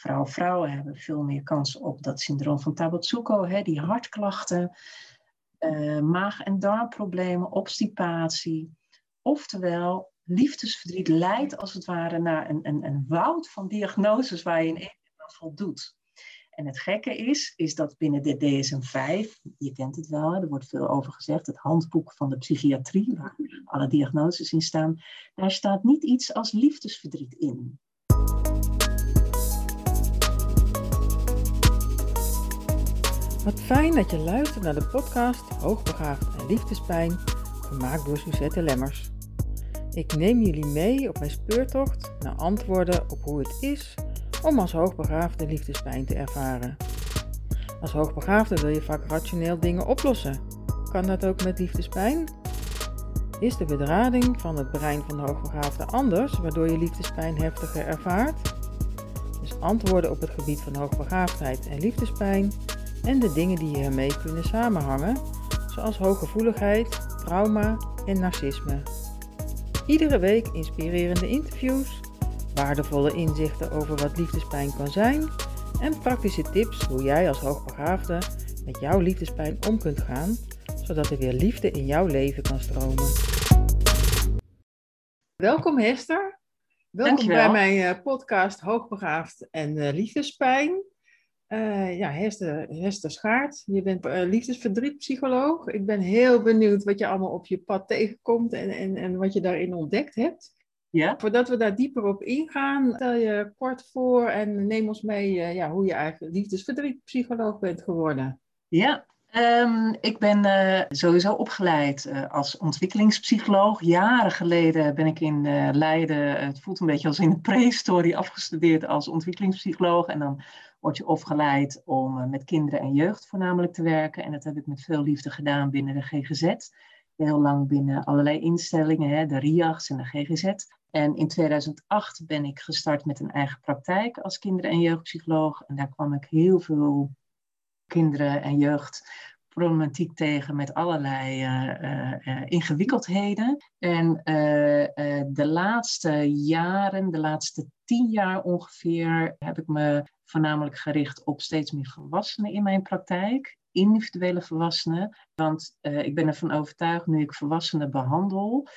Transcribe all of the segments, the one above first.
Vooral vrouwen hebben veel meer kans op dat syndroom van Tabotsuko, hè, die hartklachten, uh, maag- en darmproblemen, obstipatie. Oftewel, liefdesverdriet leidt als het ware naar een, een, een woud van diagnoses waar je in één keer voldoet. En het gekke is, is dat binnen de DSM-5, je kent het wel, er wordt veel over gezegd, het handboek van de psychiatrie, waar alle diagnoses in staan, daar staat niet iets als liefdesverdriet in. Wat fijn dat je luistert naar de podcast Hoogbegaafd en Liefdespijn, gemaakt door Suzette Lemmers. Ik neem jullie mee op mijn speurtocht naar antwoorden op hoe het is om als hoogbegaafde liefdespijn te ervaren. Als hoogbegaafde wil je vaak rationeel dingen oplossen. Kan dat ook met liefdespijn? Is de bedrading van het brein van de hoogbegaafde anders, waardoor je liefdespijn heftiger ervaart? Dus antwoorden op het gebied van hoogbegaafdheid en liefdespijn en de dingen die hiermee kunnen samenhangen, zoals hooggevoeligheid, trauma en narcisme. Iedere week inspirerende interviews, waardevolle inzichten over wat liefdespijn kan zijn en praktische tips hoe jij als hoogbegaafde met jouw liefdespijn om kunt gaan, zodat er weer liefde in jouw leven kan stromen. Welkom Hester. Welkom Dankjewel. bij mijn eh, podcast Hoogbegaafd en uh, Liefdespijn. Uh, ja, Hester, Hester Schaart, je bent uh, liefdesverdrietpsycholoog. Ik ben heel benieuwd wat je allemaal op je pad tegenkomt en, en, en wat je daarin ontdekt hebt. Ja? Voordat we daar dieper op ingaan, stel je kort voor en neem ons mee uh, ja, hoe je eigenlijk liefdesverdrietpsycholoog bent geworden. Ja, um, ik ben sowieso opgeleid als ontwikkelingspsycholoog. Jaren geleden ben ik in Leiden, het voelt een beetje als in de prehistorie, afgestudeerd als ontwikkelingspsycholoog. En dan word je opgeleid om met kinderen en jeugd voornamelijk te werken. En dat heb ik met veel liefde gedaan binnen de GGZ. Heel lang binnen allerlei instellingen, hè, de RIAGs en de GGZ. En in 2008 ben ik gestart met een eigen praktijk als kinder- en jeugdpsycholoog. En daar kwam ik heel veel kinderen en jeugdproblematiek tegen met allerlei uh, uh, ingewikkeldheden. En de laatste jaren, de laatste tien jaar ongeveer, heb ik me voornamelijk gericht op steeds meer volwassenen in mijn praktijk. Individuele volwassenen. Want ik ben ervan overtuigd, nu ik volwassenen behandel,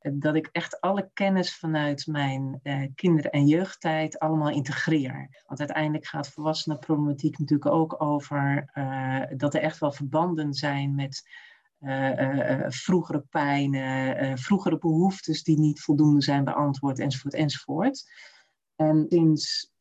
dat ik echt alle kennis vanuit mijn uh, kinder- en jeugdtijd allemaal integreer. Want uiteindelijk gaat volwassenenproblematiek natuurlijk ook over uh, dat er echt wel verbanden zijn met uh, vroegere pijnen, vroegere behoeftes die niet voldoende zijn beantwoord, enzovoort, enzovoort. En sinds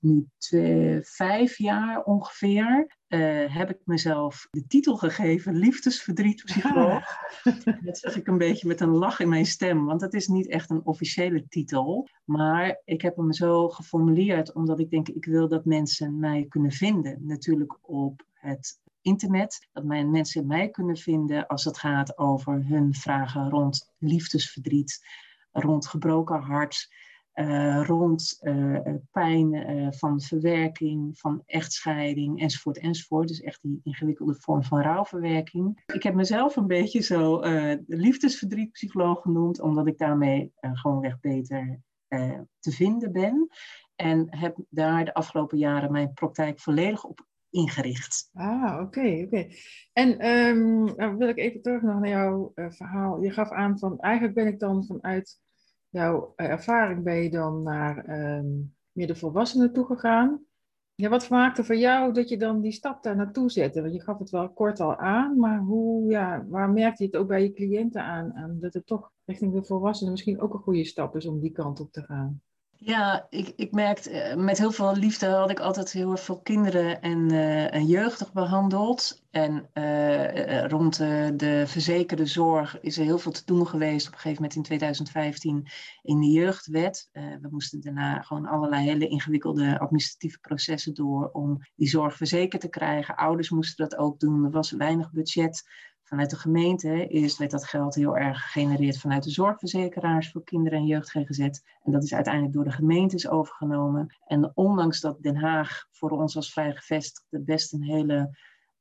nu twee, vijf jaar ongeveer uh, heb ik mezelf de titel gegeven, liefdesverdrietpsycholoog. Ja. Dat zeg ik een beetje met een lach in mijn stem, want het is niet echt een officiële titel. Maar ik heb hem zo geformuleerd omdat ik denk, ik wil dat mensen mij kunnen vinden. Natuurlijk op het internet, dat mijn mensen mij kunnen vinden als het gaat over hun vragen rond liefdesverdriet, rond gebroken hart. Uh, rond uh, pijn uh, van verwerking, van echtscheiding enzovoort enzovoort. Dus echt die ingewikkelde vorm van rouwverwerking. Ik heb mezelf een beetje zo liefdesverdrietpsycholoog genoemd, omdat ik daarmee gewoonweg beter te vinden ben. En heb daar de afgelopen jaren mijn praktijk volledig op ingericht. Ah, oké, oké. En um, wil ik even terug naar jouw verhaal. Je gaf aan van, eigenlijk ben ik dan vanuit jouw ervaring ben je dan naar meer de volwassenen toegegaan. Ja, wat maakte voor jou dat je dan die stap daar naartoe zette? Want je gaf het wel kort al aan, maar hoe, ja, waar merkte je het ook bij je cliënten aan, aan dat het toch richting de volwassenen misschien ook een goede stap is om die kant op te gaan? Ja, ik, ik merkte, met heel veel liefde had ik altijd heel veel kinderen en, uh, en jeugdig behandeld. En uh, rond de, de verzekerde zorg is er heel veel te doen geweest op een gegeven moment in 2015 in de jeugdwet. We moesten daarna gewoon allerlei hele ingewikkelde administratieve processen door om die zorg verzekerd te krijgen. Ouders moesten dat ook doen, er was weinig budget vanuit de gemeente. Eerst werd dat geld heel erg gegenereerd vanuit de zorgverzekeraars voor kinderen en jeugd GGZ. En dat is uiteindelijk door de gemeentes overgenomen. En ondanks dat Den Haag voor ons als vrij gevestigde best een hele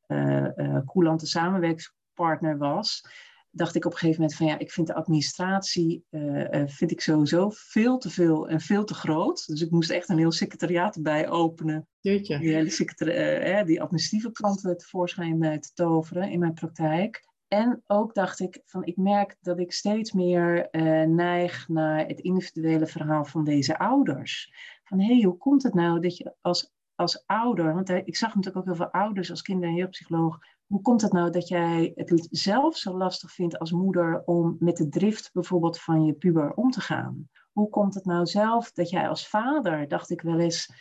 uh, uh, coulante samenwerkingspartner was, dacht ik op een gegeven moment van ja, ik vind de administratie uh, vind ik sowieso veel te veel en veel te groot. Dus ik moest echt een heel secretariaat erbij openen. Jeetje. Die, hele die administratieve kant tevoorschijn te toveren in mijn praktijk. En ook dacht ik van ik merk dat ik steeds meer neig naar het individuele verhaal van deze ouders. Van hé, hey, hoe komt het nou dat je als, als ouder, want ik zag natuurlijk ook heel veel ouders als kinder- en jeugdpsycholoog hoe komt het nou dat jij het zelf zo lastig vindt als moeder om met de drift bijvoorbeeld van je puber om te gaan? Hoe komt het nou zelf dat jij als vader, dacht ik wel eens,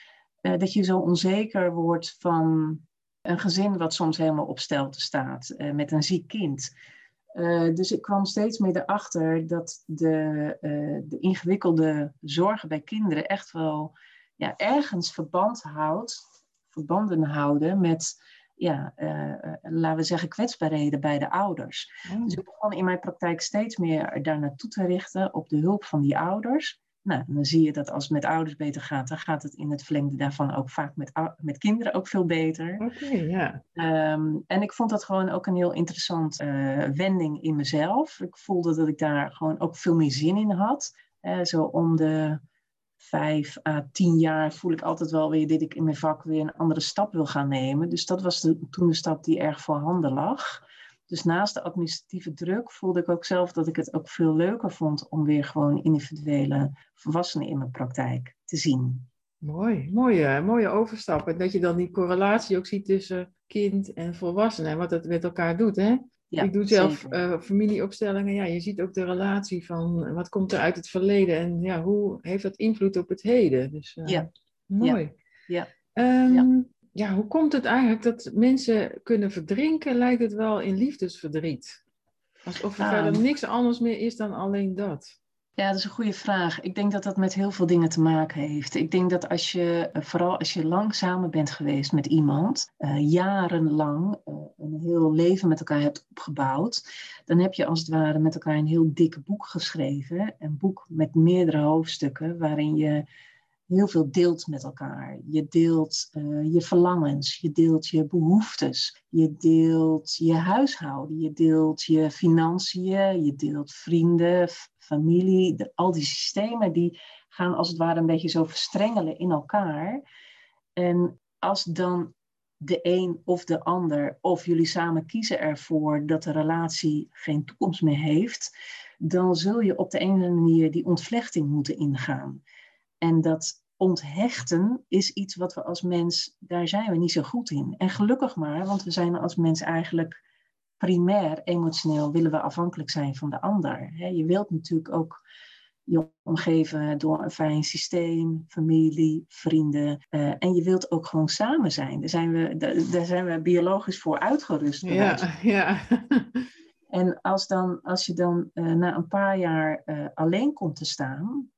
uh, dat je zo onzeker wordt van een gezin wat soms helemaal op stelte staat uh, met een ziek kind? Uh, dus ik kwam steeds meer erachter dat de, de ingewikkelde zorgen bij kinderen echt wel ja, ergens verband houdt, verbanden houden met ja, uh, laten we zeggen, kwetsbaarheden bij de ouders. Oh. Dus ik begon in mijn praktijk steeds meer daar naartoe te richten op de hulp van die ouders. Nou, dan zie je dat als het met ouders beter gaat, dan gaat het in het verlengde daarvan ook vaak met, met kinderen ook veel beter. Oké, ja. Ehm, en ik vond dat gewoon ook een heel interessant uh, wending in mezelf. Ik voelde dat ik daar gewoon ook veel meer zin in had. zo om de vijf à tien jaar voel ik altijd wel weer dat ik in mijn vak weer een andere stap wil gaan nemen. Dus dat was de, toen de stap die erg voorhanden lag. Dus naast de administratieve druk voelde ik ook zelf dat ik het ook veel leuker vond om weer gewoon individuele volwassenen in mijn praktijk te zien. Mooi, mooie, mooie overstap. En dat je dan die correlatie ook ziet tussen kind en volwassene en wat het met elkaar doet. Hè? Ja, ik doe zelf uh, familieopstellingen. Ja, je ziet ook de relatie van wat komt er uit het verleden en ja, hoe heeft dat invloed op het heden. Dus uh, ja. mooi. Ja. Um, ja. ja. hoe komt het eigenlijk dat mensen kunnen verdrinken? Lijkt het wel in liefdesverdriet. Alsof er verder ehm. niks anders meer is dan alleen dat. Ja, dat is een goede vraag. Ik denk dat dat met heel veel dingen te maken heeft. Ik denk dat als je, eh, vooral als je lang samen bent geweest met iemand, uh, jarenlang uh, een heel leven met elkaar hebt opgebouwd, dan heb je als het ware met elkaar een heel dik boek geschreven. Een boek met meerdere hoofdstukken waarin je heel veel deelt met elkaar. Je deelt uh, je verlangens, je deelt je behoeftes, je deelt je huishouden, je deelt je financiën, je deelt vrienden, familie, al die systemen die gaan als het ware een beetje zo verstrengelen in elkaar. En als dan de een of de ander, of jullie samen kiezen ervoor dat de relatie geen toekomst meer heeft, dan zul je op de ene manier die ontvlechting moeten ingaan. En dat onthechten is iets wat we als mens, daar zijn we niet zo goed in. En gelukkig maar, want we zijn als mens eigenlijk primair emotioneel willen we afhankelijk zijn van de ander. Je wilt natuurlijk ook je omgeven door een fijn systeem, familie, vrienden. Uh, en je wilt ook gewoon samen zijn. Daar zijn we, daar, zijn we biologisch voor uitgerust. Ja, ja. En als, dan, als je dan uh, na een paar jaar uh, alleen komt te staan,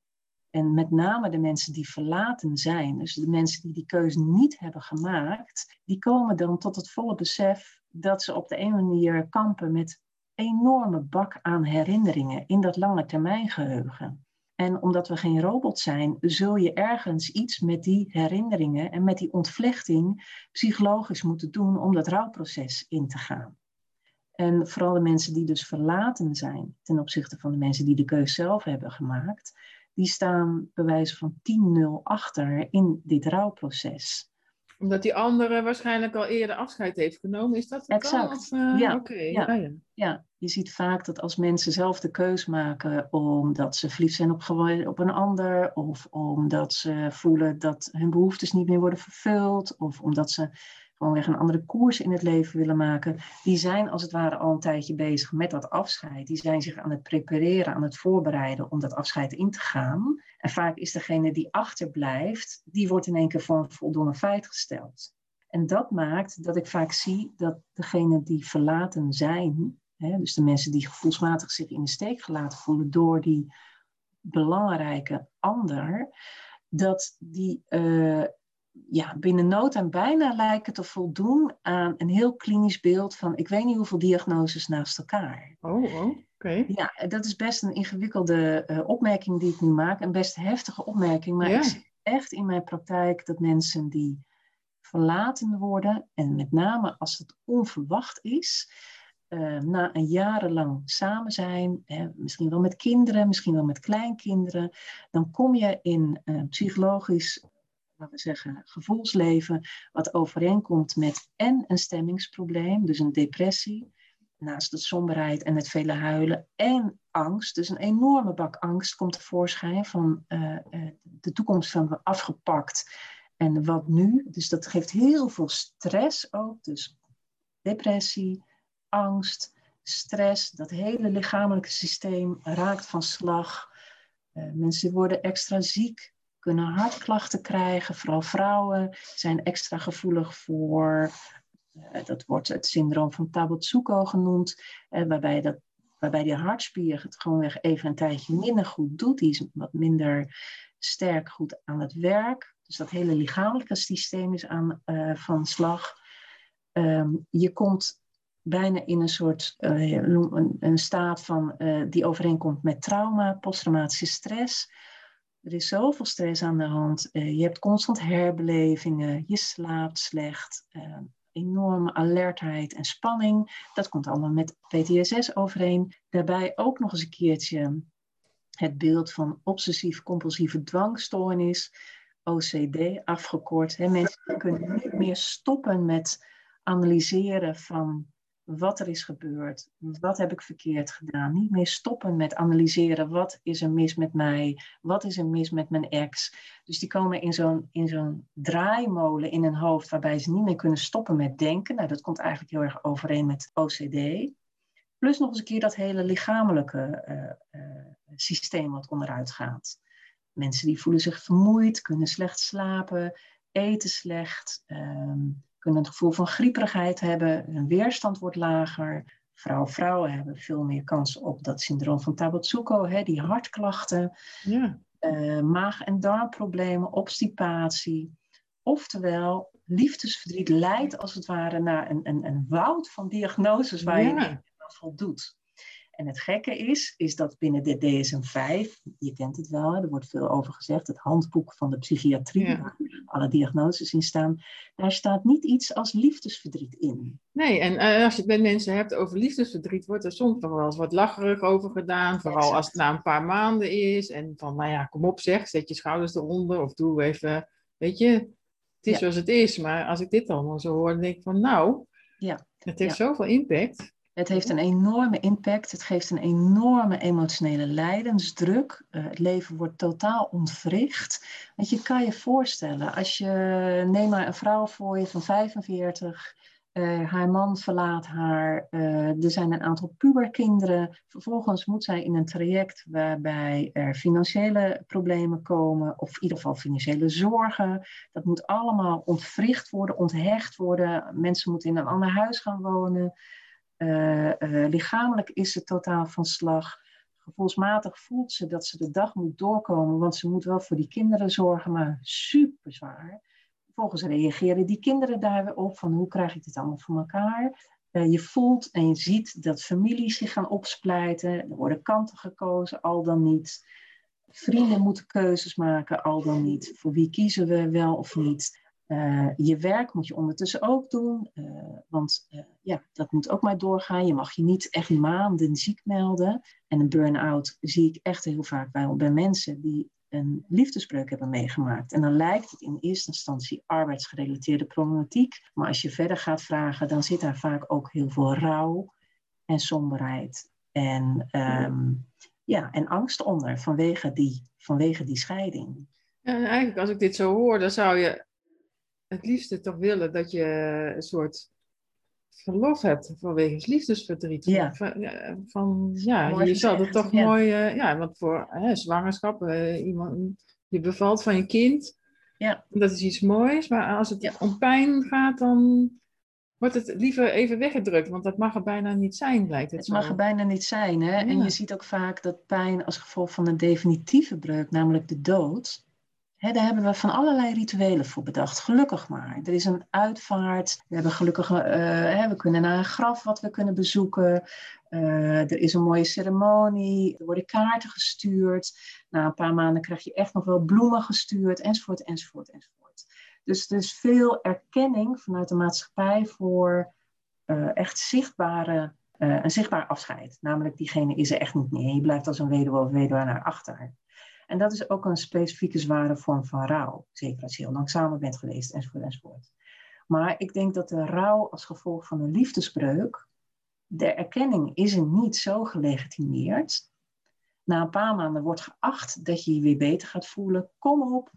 en met name de mensen die verlaten zijn, dus de mensen die die keuze niet hebben gemaakt, die komen dan tot het volle besef dat ze op de ene manier kampen met enorme bak aan herinneringen in dat lange termijn geheugen. En omdat we geen robot zijn, zul je ergens iets met die herinneringen en met die ontvlechting psychologisch moeten doen om dat rouwproces in te gaan. En vooral de mensen die dus verlaten zijn ten opzichte van de mensen die de keuze zelf hebben gemaakt, die staan bij wijze van 10-0 achter in dit rouwproces omdat die andere waarschijnlijk al eerder afscheid heeft genomen. Is dat het exact. Of, uh, ja. Ja. ja. ja. je ziet vaak dat als mensen zelf de keus maken omdat ze verliefd zijn op, op een ander, of omdat ze voelen dat hun behoeftes niet meer worden vervuld, of omdat ze gewoonweg een andere koers in het leven willen maken, die zijn als het ware al een tijdje bezig met dat afscheid. Die zijn zich aan het prepareren, aan het voorbereiden om dat afscheid in te gaan. En vaak is degene die achterblijft, die wordt in één keer voor een voldongen feit gesteld. En dat maakt dat ik vaak zie dat degenen die verlaten zijn, hè, dus de mensen die gevoelsmatig zich in de steek gelaten voelen door die belangrijke ander, dat die uh, ja, binnen nood en bijna lijken te voldoen aan een heel klinisch beeld van ik weet niet hoeveel diagnoses naast elkaar. Oh, oh oké. Ja, dat is best een ingewikkelde uh, opmerking die ik nu maak, een best heftige opmerking, maar ik zie echt in mijn praktijk dat mensen die verlaten worden, en met name als het onverwacht is, uh, na een jarenlang samen zijn, hè, misschien wel met kinderen, misschien wel met kleinkinderen, dan kom je in uh, psychologisch, we zeggen, gevoelsleven, wat overeenkomt met en een stemmingsprobleem, dus een depressie, naast de somberheid en het vele huilen, en angst. Dus een enorme bak angst komt tevoorschijn van uh, de toekomst van afgepakt. En wat nu? Dus dat geeft heel veel stress ook. Dus depressie, angst, stress, dat hele lichamelijke systeem raakt van slag. Uh, mensen worden extra ziek, kunnen hartklachten krijgen. Vooral vrouwen zijn extra gevoelig voor, uh, dat wordt het syndroom van Tabotsuko genoemd, uh, waarbij, dat, waarbij die hartspier het gewoonweg even een tijdje minder goed doet. Die is wat minder sterk goed aan het werk. Dus dat hele lichamelijke systeem is aan van slag. Um, je komt bijna in een soort een, staat van, die overeenkomt met trauma, posttraumatische stress. Er is zoveel stress aan de hand. Uh, je hebt constant herbelevingen, je slaapt slecht, enorme alertheid en spanning. Dat komt allemaal met PTSS overeen. Daarbij ook nog eens een keertje het beeld van obsessief-compulsieve dwangstoornis, OCD afgekort. Mensen kunnen niet meer stoppen met analyseren van wat er is gebeurd, wat heb ik verkeerd gedaan. Niet meer stoppen met analyseren wat is er mis met mij, wat is er mis met mijn ex. Dus die komen in zo'n, in zo'n draaimolen in hun hoofd waarbij ze niet meer kunnen stoppen met denken. Nou, dat komt eigenlijk heel erg overeen met OCD. Plus nog eens een keer dat hele lichamelijke uh, uh, systeem wat onderuit gaat. Mensen die voelen zich vermoeid, kunnen slecht slapen, eten slecht. Um, kunnen het gevoel van grieperigheid hebben, hun weerstand wordt lager. Vrouwen, vrouwen hebben veel meer kans op dat syndroom van Tabotsuko, hè, die hartklachten, ja. uh, maag- en darmproblemen, obstipatie. Oftewel, liefdesverdriet leidt als het ware naar een, een, een woud van diagnoses waar ja. je niet aan voldoet. En het gekke is, is dat binnen de DSM-5, je kent het wel, er wordt veel over gezegd, het handboek van de psychiatrie, ja. waar alle diagnoses in staan, daar staat niet iets als liefdesverdriet in. Nee, en uh, als je het met mensen hebt over liefdesverdriet, wordt er soms nog wel eens wat lacherig over gedaan, vooral exact. als het na een paar maanden is. En van, nou ja, kom op zeg, zet je schouders eronder of doe even, weet je, het is ja. zoals het is. Maar als ik dit allemaal zo hoor, dan denk ik van, nou, ja. het heeft zoveel impact. Het heeft een enorme impact. Het geeft een enorme emotionele lijdensdruk. Uh, het leven wordt totaal ontwricht. Want je kan je voorstellen, als je, neem maar een vrouw voor je van 45, uh, haar man verlaat haar, uh, er zijn een aantal puberkinderen. Vervolgens moet zij in een traject waarbij er financiële problemen komen, of in ieder geval financiële zorgen. Dat moet allemaal ontwricht worden, onthecht worden. Mensen moeten in een ander huis gaan wonen. Uh, uh, lichamelijk is ze totaal van slag. Gevoelsmatig voelt ze dat ze de dag moet doorkomen, want ze moet wel voor die kinderen zorgen, maar super zwaar. Vervolgens reageren die kinderen daar weer op van hoe krijg ik dit allemaal voor elkaar. Uh, je voelt en je ziet dat families zich gaan opsplijten. Er worden kanten gekozen, al dan niet. Vrienden moeten keuzes maken, al dan niet. Voor wie kiezen we wel of niet? Uh, je werk moet je ondertussen ook doen, uh, want uh, ja, dat moet ook maar doorgaan. Je mag je niet echt maanden ziek melden. En een burn-out zie ik echt heel vaak bij, mensen die een liefdesbreuk hebben meegemaakt. En dan lijkt het in eerste instantie arbeidsgerelateerde problematiek. Maar als je verder gaat vragen, dan zit daar vaak ook heel veel rouw en somberheid. En, um, ja, en angst onder vanwege die, vanwege die scheiding. Eigenlijk als ik dit zo hoor, dan zou je het liefste toch willen dat je een soort verlof hebt vanwege het liefdesverdriet. Ja. Van, van ja, mooi je zal het toch ja. mooi, uh, ja, want voor hè, zwangerschap, uh, iemand, je bevalt van je kind, ja. dat is iets moois, maar als het ja. om pijn gaat, dan wordt het liever even weggedrukt, want dat mag er bijna niet zijn, lijkt het, het zo. mag er bijna niet zijn, hè? En je ziet ook vaak dat pijn als gevolg van een definitieve breuk, namelijk de dood, Daar hebben we van allerlei rituelen voor bedacht. Gelukkig maar. Er is een uitvaart. We hebben gelukkig, he, we kunnen naar een graf wat we kunnen bezoeken. Uh, er is een mooie ceremonie. Er worden kaarten gestuurd. Na een paar maanden krijg je echt nog wel bloemen gestuurd. Enzovoort, enzovoort, enzovoort. Dus er is veel erkenning vanuit de maatschappij voor uh, echt zichtbare een zichtbaar afscheid. Namelijk, diegene is er echt niet meer. Je blijft als een weduwe of weduwe naar achter. En dat is ook een specifieke zware vorm van rouw. Zeker als je heel lang samen bent geweest, enzovoort. Maar ik denk dat de rouw als gevolg van een liefdesbreuk, de erkenning is er niet zo gelegitimeerd. Na een paar maanden wordt geacht dat je je weer beter gaat voelen. Kom op,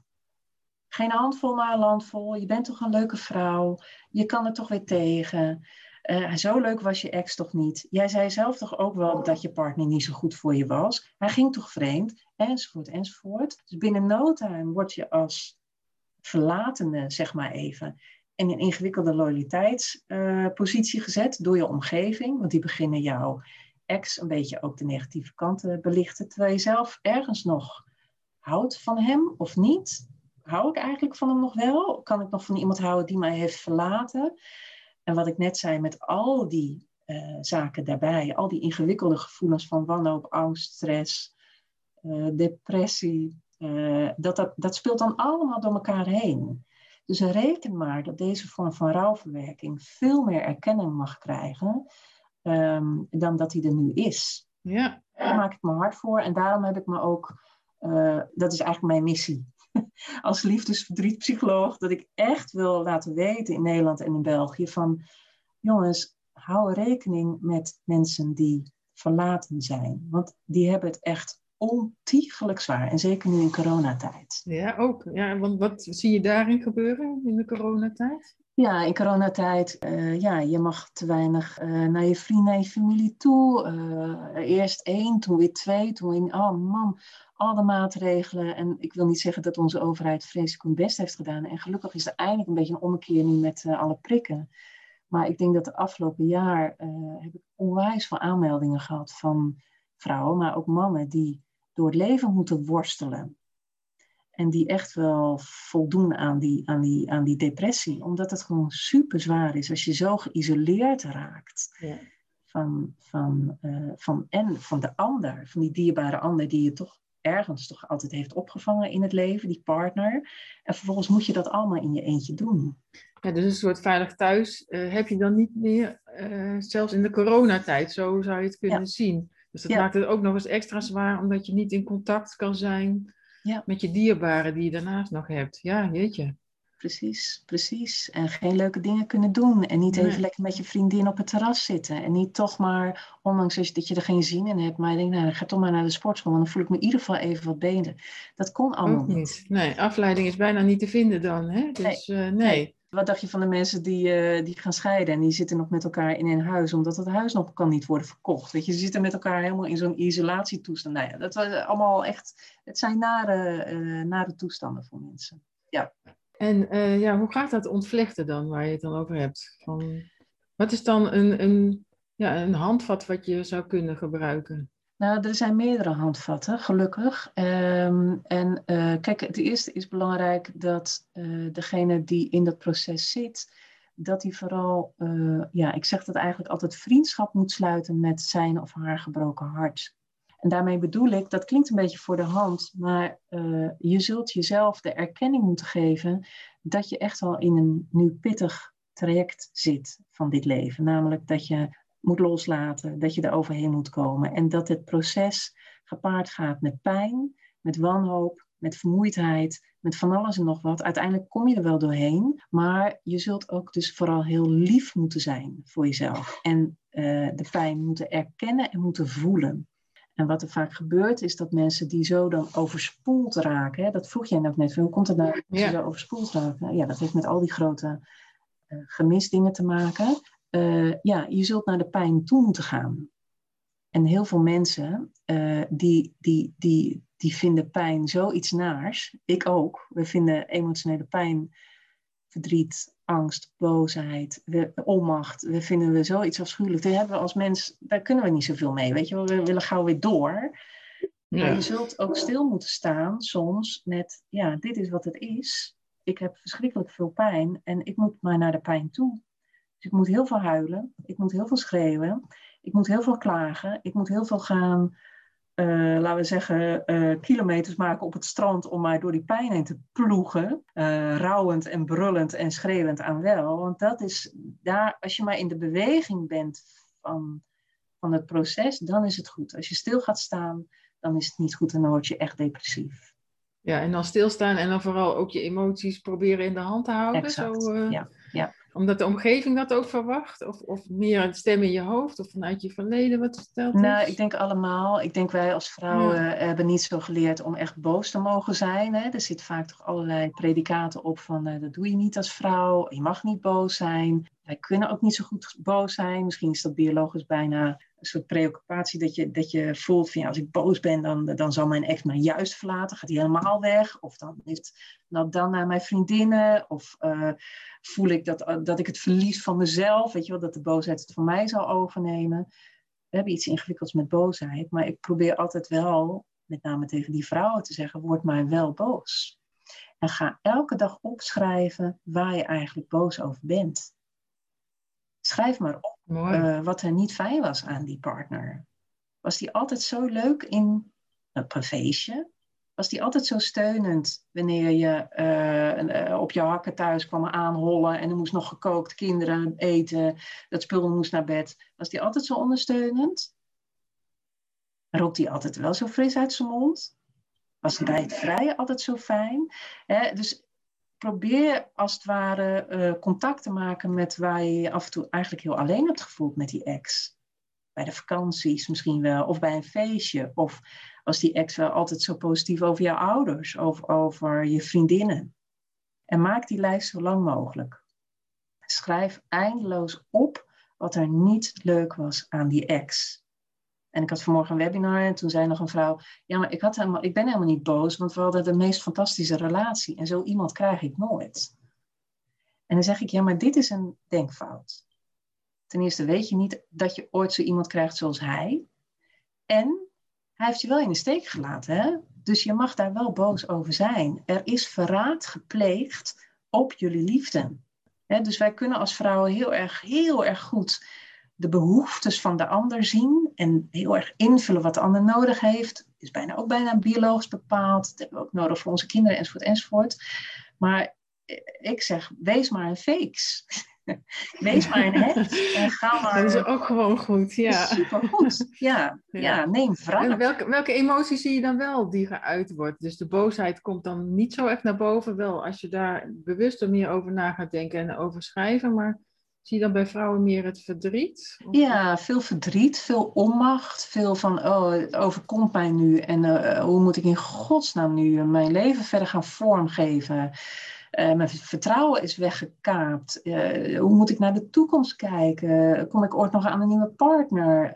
geen handvol, maar een landvol. Je bent toch een leuke vrouw. Je kan er toch weer tegen. Uh, zo leuk was je ex toch niet? Jij zei zelf toch ook wel dat je partner niet zo goed voor je was? Hij ging toch vreemd? Enzovoort, enzovoort. Dus binnen no time word je als verlatene, zeg maar even, in een ingewikkelde loyaliteitspositie uh, gezet door je omgeving. Want die beginnen jouw ex een beetje ook de negatieve kanten belichten. Terwijl je zelf ergens nog houdt van hem of niet. Hou ik eigenlijk van hem nog wel? Kan ik nog van iemand houden die mij heeft verlaten? En wat ik net zei, met al die uh, zaken daarbij, al die ingewikkelde gevoelens van wanhoop, angst, stress, uh, depressie, uh, dat, dat, dat speelt dan allemaal door elkaar heen. Dus reken maar dat deze vorm van rouwverwerking veel meer erkenning mag krijgen um, dan dat hij er nu is. Ja. Daar maak ik me hard voor en daarom heb ik me ook, dat is eigenlijk mijn missie als liefdesverdrietpsycholoog dat ik echt wil laten weten in Nederland en in België van jongens, hou rekening met mensen die verlaten zijn. Want die hebben het echt ontiegelijk zwaar. En zeker nu in coronatijd. Ja, ook. Ja, want wat zie je daarin gebeuren in de coronatijd? Ja, in coronatijd, uh, ja, je mag te weinig uh, naar je vrienden en je familie toe. Uh, eerst één, toen weer twee, toen weer, oh man, alle maatregelen. En ik wil niet zeggen dat onze overheid vreselijk hun best heeft gedaan. En gelukkig is er eindelijk een beetje een ommekeer nu met alle prikken. Maar ik denk dat de afgelopen jaar heb ik onwijs veel aanmeldingen gehad van vrouwen, maar ook mannen die door het leven moeten worstelen. En die echt wel voldoen aan die, aan, die, aan die depressie. Omdat het gewoon super zwaar is als je zo geïsoleerd raakt. Ja. Van, van, uh, van, en van de ander, van die dierbare ander die je toch ergens toch altijd heeft opgevangen in het leven, die partner. En vervolgens moet je dat allemaal in je eentje doen. Ja, dus een soort veilig thuis uh, heb je dan niet meer, uh, zelfs in de coronatijd, zo zou je het kunnen ja. zien. Dus dat ja. maakt het ook nog eens extra zwaar, omdat je niet in contact kan zijn ja. met je dierbaren die je daarnaast nog hebt. Ja, jeetje. Precies, precies. En geen leuke dingen kunnen doen. En niet even lekker met je vriendin op het terras zitten. En niet toch maar, ondanks dat je er geen zin in hebt, maar je denkt, nou, ga toch maar naar de sportschool. Want dan voel ik me in ieder geval even wat beter. Dat kon allemaal Ook niet. Nee, afleiding is bijna niet te vinden dan. Hè? Dus nee. Uh, nee. nee. Wat dacht je van de mensen die, uh, die gaan scheiden en die zitten nog met elkaar in een huis, omdat het huis nog kan niet worden verkocht? Weet je, ze zitten met elkaar helemaal in zo'n isolatietoestand. Nou ja, dat was allemaal echt, het zijn nare, uh, nare toestanden voor mensen. Ja. En uh, ja, hoe gaat dat ontvlechten dan, waar je het dan over hebt? Van, wat is dan een, een, ja, een handvat wat je zou kunnen gebruiken? Nou, er zijn meerdere handvatten, gelukkig. Um, en uh, kijk, het eerste is belangrijk dat uh, degene die in dat proces zit, dat hij vooral, uh, ja, ik zeg dat eigenlijk altijd vriendschap moet sluiten met zijn of haar gebroken hart. En daarmee bedoel ik, dat klinkt een beetje voor de hand, maar je zult jezelf de erkenning moeten geven dat je echt wel in een nu pittig traject zit van dit leven. Namelijk dat je moet loslaten, dat je er overheen moet komen. En dat het proces gepaard gaat met pijn, met wanhoop, met vermoeidheid, met van alles en nog wat. Uiteindelijk kom je er wel doorheen, maar je zult ook dus vooral heel lief moeten zijn voor jezelf. En uh, de pijn moeten erkennen en moeten voelen. En wat er vaak gebeurt, is dat mensen die zo dan overspoeld raken, hè, dat vroeg jij net net, hoe komt het nou dat ze zo overspoeld raken? Ja, dat heeft met al die grote uh, gemisdingen te maken uh, ja, je zult naar de pijn toe moeten gaan. En heel veel mensen uh, die, die, die, die vinden pijn zoiets naars. Ik ook. We vinden emotionele pijn, verdriet, angst, boosheid, we, onmacht. We vinden we zoiets afschuwelijk. Daar hebben we als mens, daar kunnen we niet zoveel mee. Weet je, we willen gauw weer door. Ja. Maar je zult ook stil moeten staan soms met, ja, dit is wat het is. Ik heb verschrikkelijk veel pijn en ik moet maar naar de pijn toe. Dus ik moet heel veel huilen, ik moet heel veel schreeuwen, ik moet heel veel klagen, ik moet heel veel gaan, uh, laten we zeggen, uh, kilometers maken op het strand om mij door die pijn heen te ploegen. Uh, rouwend en brullend en schreeuwend aan wel. Want dat is daar, als je maar in de beweging bent van van het proces, dan is het goed. Als je stil gaat staan, dan is het niet goed en dan word je echt depressief. Ja, en dan stilstaan en dan vooral ook je emoties proberen in de hand te houden. Exact, zo, uh, ja, ja. Omdat de omgeving dat ook verwacht? Of, of meer een stem in je hoofd of vanuit je verleden wat vertelt Nou, ik denk allemaal. Ik denk wij als vrouwen ja. hebben niet zo geleerd om echt boos te mogen zijn. Hè? Er zit vaak toch allerlei predicaten op van uh, dat doe je niet als vrouw. Je mag niet boos zijn. Wij kunnen ook niet zo goed boos zijn. Misschien is dat biologisch bijna soort preoccupatie dat je, dat je voelt van ja, als ik boos ben, dan, dan zal mijn ex mij juist verlaten, gaat hij helemaal weg. Of dan heeft nou, dan naar mijn vriendinnen. Of uh, voel ik dat, dat ik het verlies van mezelf, weet je wel, dat de boosheid het van mij zal overnemen. We hebben iets ingewikkelds met boosheid, maar ik probeer altijd wel, met name tegen die vrouwen te zeggen, word maar wel boos. En ga elke dag opschrijven waar je eigenlijk boos over bent. Schrijf maar op uh, wat er niet fijn was aan die partner. Was die altijd zo leuk in een feestje? Was die altijd zo steunend wanneer je uh, uh, op jouw hakken thuis kwam aanhollen en er moest nog gekookt, kinderen eten, dat spul moest naar bed? Was die altijd zo ondersteunend? Rookt die altijd wel zo fris uit zijn mond? Was hij bij het vrije altijd zo fijn? Dus probeer als het ware uh, contact te maken met waar je je af en toe eigenlijk heel alleen hebt gevoeld met die ex. Bij de vakanties misschien wel, of bij een feestje. Of was die ex wel altijd zo positief over jouw ouders, of over je vriendinnen. En maak die lijst zo lang mogelijk. Schrijf eindeloos op wat er niet leuk was aan die ex. En ik had vanmorgen een webinar en toen zei nog een vrouw: Ja, maar ik, had ik ben helemaal niet boos, want we hadden de meest fantastische relatie. En zo iemand krijg ik nooit. En dan zeg ik: Ja, maar dit is een denkfout. Ten eerste weet je niet dat je ooit zo iemand krijgt zoals hij. En hij heeft je wel in de steek gelaten, hè? Dus je mag daar wel boos over zijn. Er is verraad gepleegd op jullie liefde. Dus wij kunnen als vrouwen heel erg, heel erg goed de behoeftes van de ander zien en heel erg invullen wat de ander nodig heeft. Is bijna ook bijna biologisch bepaald. Dat hebben we ook nodig voor onze kinderen enzovoort enzovoort. Maar ik zeg, wees maar een fakes. wees maar een het en ga maar... Dat is ook gewoon goed, ja. Supergoed, ja. ja. ja neem wraak. Welke, welke emotie zie je dan wel die geuit wordt? Dus de boosheid komt dan niet zo echt naar boven. Wel, als je daar bewuster meer over na gaat denken en over schrijven, maar... Zie je dan bij vrouwen meer het verdriet? Of? Ja, veel verdriet, veel onmacht, veel van, oh, het overkomt mij nu en uh, hoe moet ik in godsnaam nu mijn leven verder gaan vormgeven? Uh, mijn vertrouwen is weggekaapt. Uh, hoe moet ik naar de toekomst kijken? Kom ik ooit nog aan een nieuwe partner?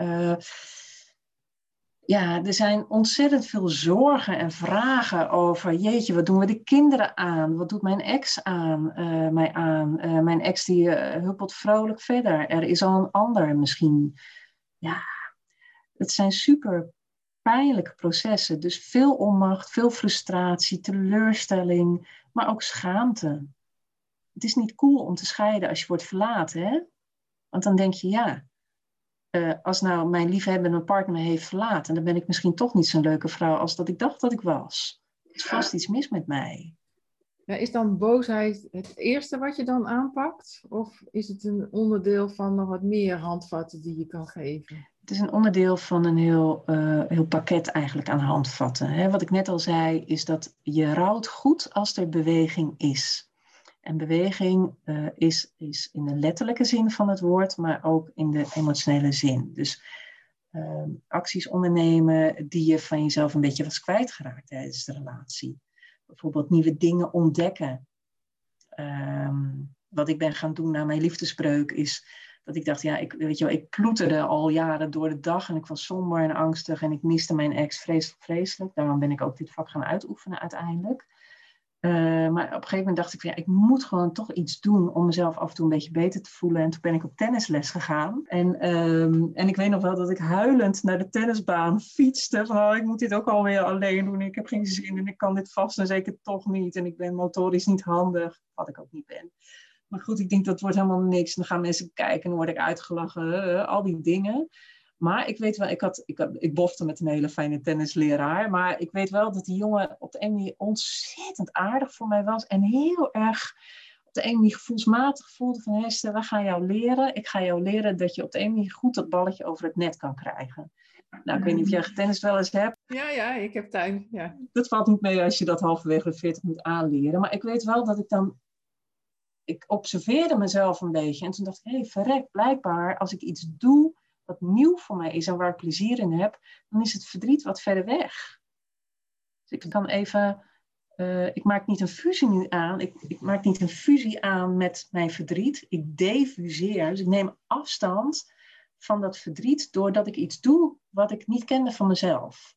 Ja, er zijn ontzettend veel zorgen en vragen over, jeetje, wat doen we de kinderen aan? Wat doet mijn ex aan, uh, mij aan? Uh, mijn ex die uh, huppelt vrolijk verder. Er is al een ander misschien. Ja, het zijn super pijnlijke processen. Dus veel onmacht, veel frustratie, teleurstelling, maar ook schaamte. Het is niet cool om te scheiden als je wordt verlaten, hè? Want dan denk je, ja, uh, als nou mijn liefhebbende partner me heeft verlaten, dan ben ik misschien toch niet zo'n leuke vrouw als dat ik dacht dat ik was. Er is vast iets mis met mij. Ja, is dan boosheid het eerste wat je dan aanpakt? Of is het een onderdeel van nog wat meer handvatten die je kan geven? Het is een onderdeel van een heel, uh, heel pakket eigenlijk aan handvatten. Hè? Wat ik net al zei, is dat je rouwt goed als er beweging is. En beweging uh, is, is in de letterlijke zin van het woord, maar ook in de emotionele zin. Dus uh, acties ondernemen die je van jezelf een beetje was kwijtgeraakt tijdens de relatie. Bijvoorbeeld nieuwe dingen ontdekken. Um, wat ik ben gaan doen na mijn liefdesbreuk is dat ik dacht, ja, ik, weet je wel, ik ploeterde al jaren door de dag en ik was somber en angstig en ik miste mijn ex vreselijk, vreselijk. Daarom ben ik ook dit vak gaan uitoefenen uiteindelijk. Uh, maar op een gegeven moment dacht ik, van, ja, ik moet gewoon toch iets doen om mezelf af en toe een beetje beter te voelen. En toen ben ik op tennisles gegaan. En, um, en ik weet nog wel dat ik huilend naar de tennisbaan fietste. Van, oh, ik moet dit ook alweer alleen doen. Ik heb geen zin en ik kan dit vast en zeker toch niet. En ik ben motorisch niet handig, wat ik ook niet ben. Maar goed, ik denk dat wordt helemaal niks. Dan gaan mensen kijken en dan word ik uitgelachen. Uh, al die dingen. Maar ik weet wel, ik, had, ik, had, ik bofte met een hele fijne tennisleraar. Maar ik weet wel dat die jongen op de een manier ontzettend aardig voor mij was. En heel erg op de ene manier gevoelsmatig voelde van Hester, we gaan jou leren. Ik ga jou leren dat je op de ene manier goed dat balletje over het net kan krijgen. Nou, ik weet niet of jij getennist wel eens hebt. Ja, ja, ik heb tuin. Ja. Dat valt niet mee als je dat halverwege de 40 moet aanleren. Maar ik weet wel dat ik dan. Ik observeerde mezelf een beetje en toen dacht ik: hé, hey, verrek, blijkbaar als ik iets doe wat nieuw voor mij is en waar ik plezier in heb, dan is het verdriet wat verder weg. Dus ik kan even. Uh, ik maak niet een fusie nu aan. Ik, ik maak niet een fusie aan met mijn verdriet. Ik defuseer. Dus ik neem afstand van dat verdriet doordat ik iets doe wat ik niet kende van mezelf.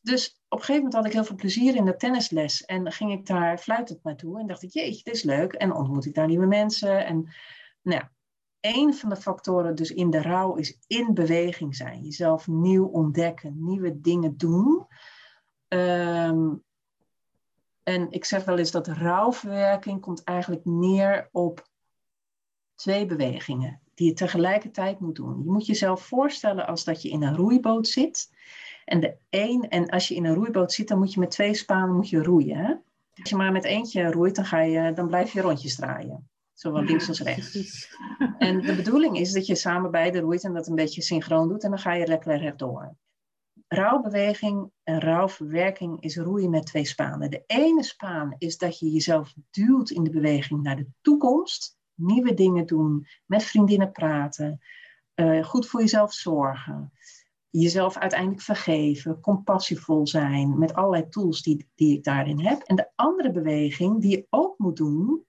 Dus op een gegeven moment had ik heel veel plezier in de tennisles en ging ik daar fluitend naartoe en dacht ik, jeetje, dit is leuk. En ontmoet ik daar nieuwe mensen. En nou, een van de factoren dus in de rouw is in beweging zijn. Jezelf nieuw ontdekken, nieuwe dingen doen. Ehm, en ik zeg wel eens dat rouwverwerking komt eigenlijk neer op twee bewegingen die je tegelijkertijd moet doen. Je moet jezelf voorstellen als dat je in een roeiboot zit. En, de een, en als je in een roeiboot zit, dan moet je met twee spanen moet je roeien. Hè? Als je maar met eentje roeit, dan, ga je, dan blijf je rondjes draaien. Zowel links als rechts. En de bedoeling is dat je samen beide roeit en dat een beetje synchroon doet. En dan ga je lekker rechtdoor. Rouwbeweging en rouwverwerking is roeien met twee spanen. De ene spaan is dat je jezelf duwt in de beweging naar de toekomst nieuwe dingen doen, met vriendinnen praten, uh, goed voor jezelf zorgen, jezelf uiteindelijk vergeven, compassievol zijn, met allerlei tools die, die ik daarin heb. En de andere beweging die je ook moet doen,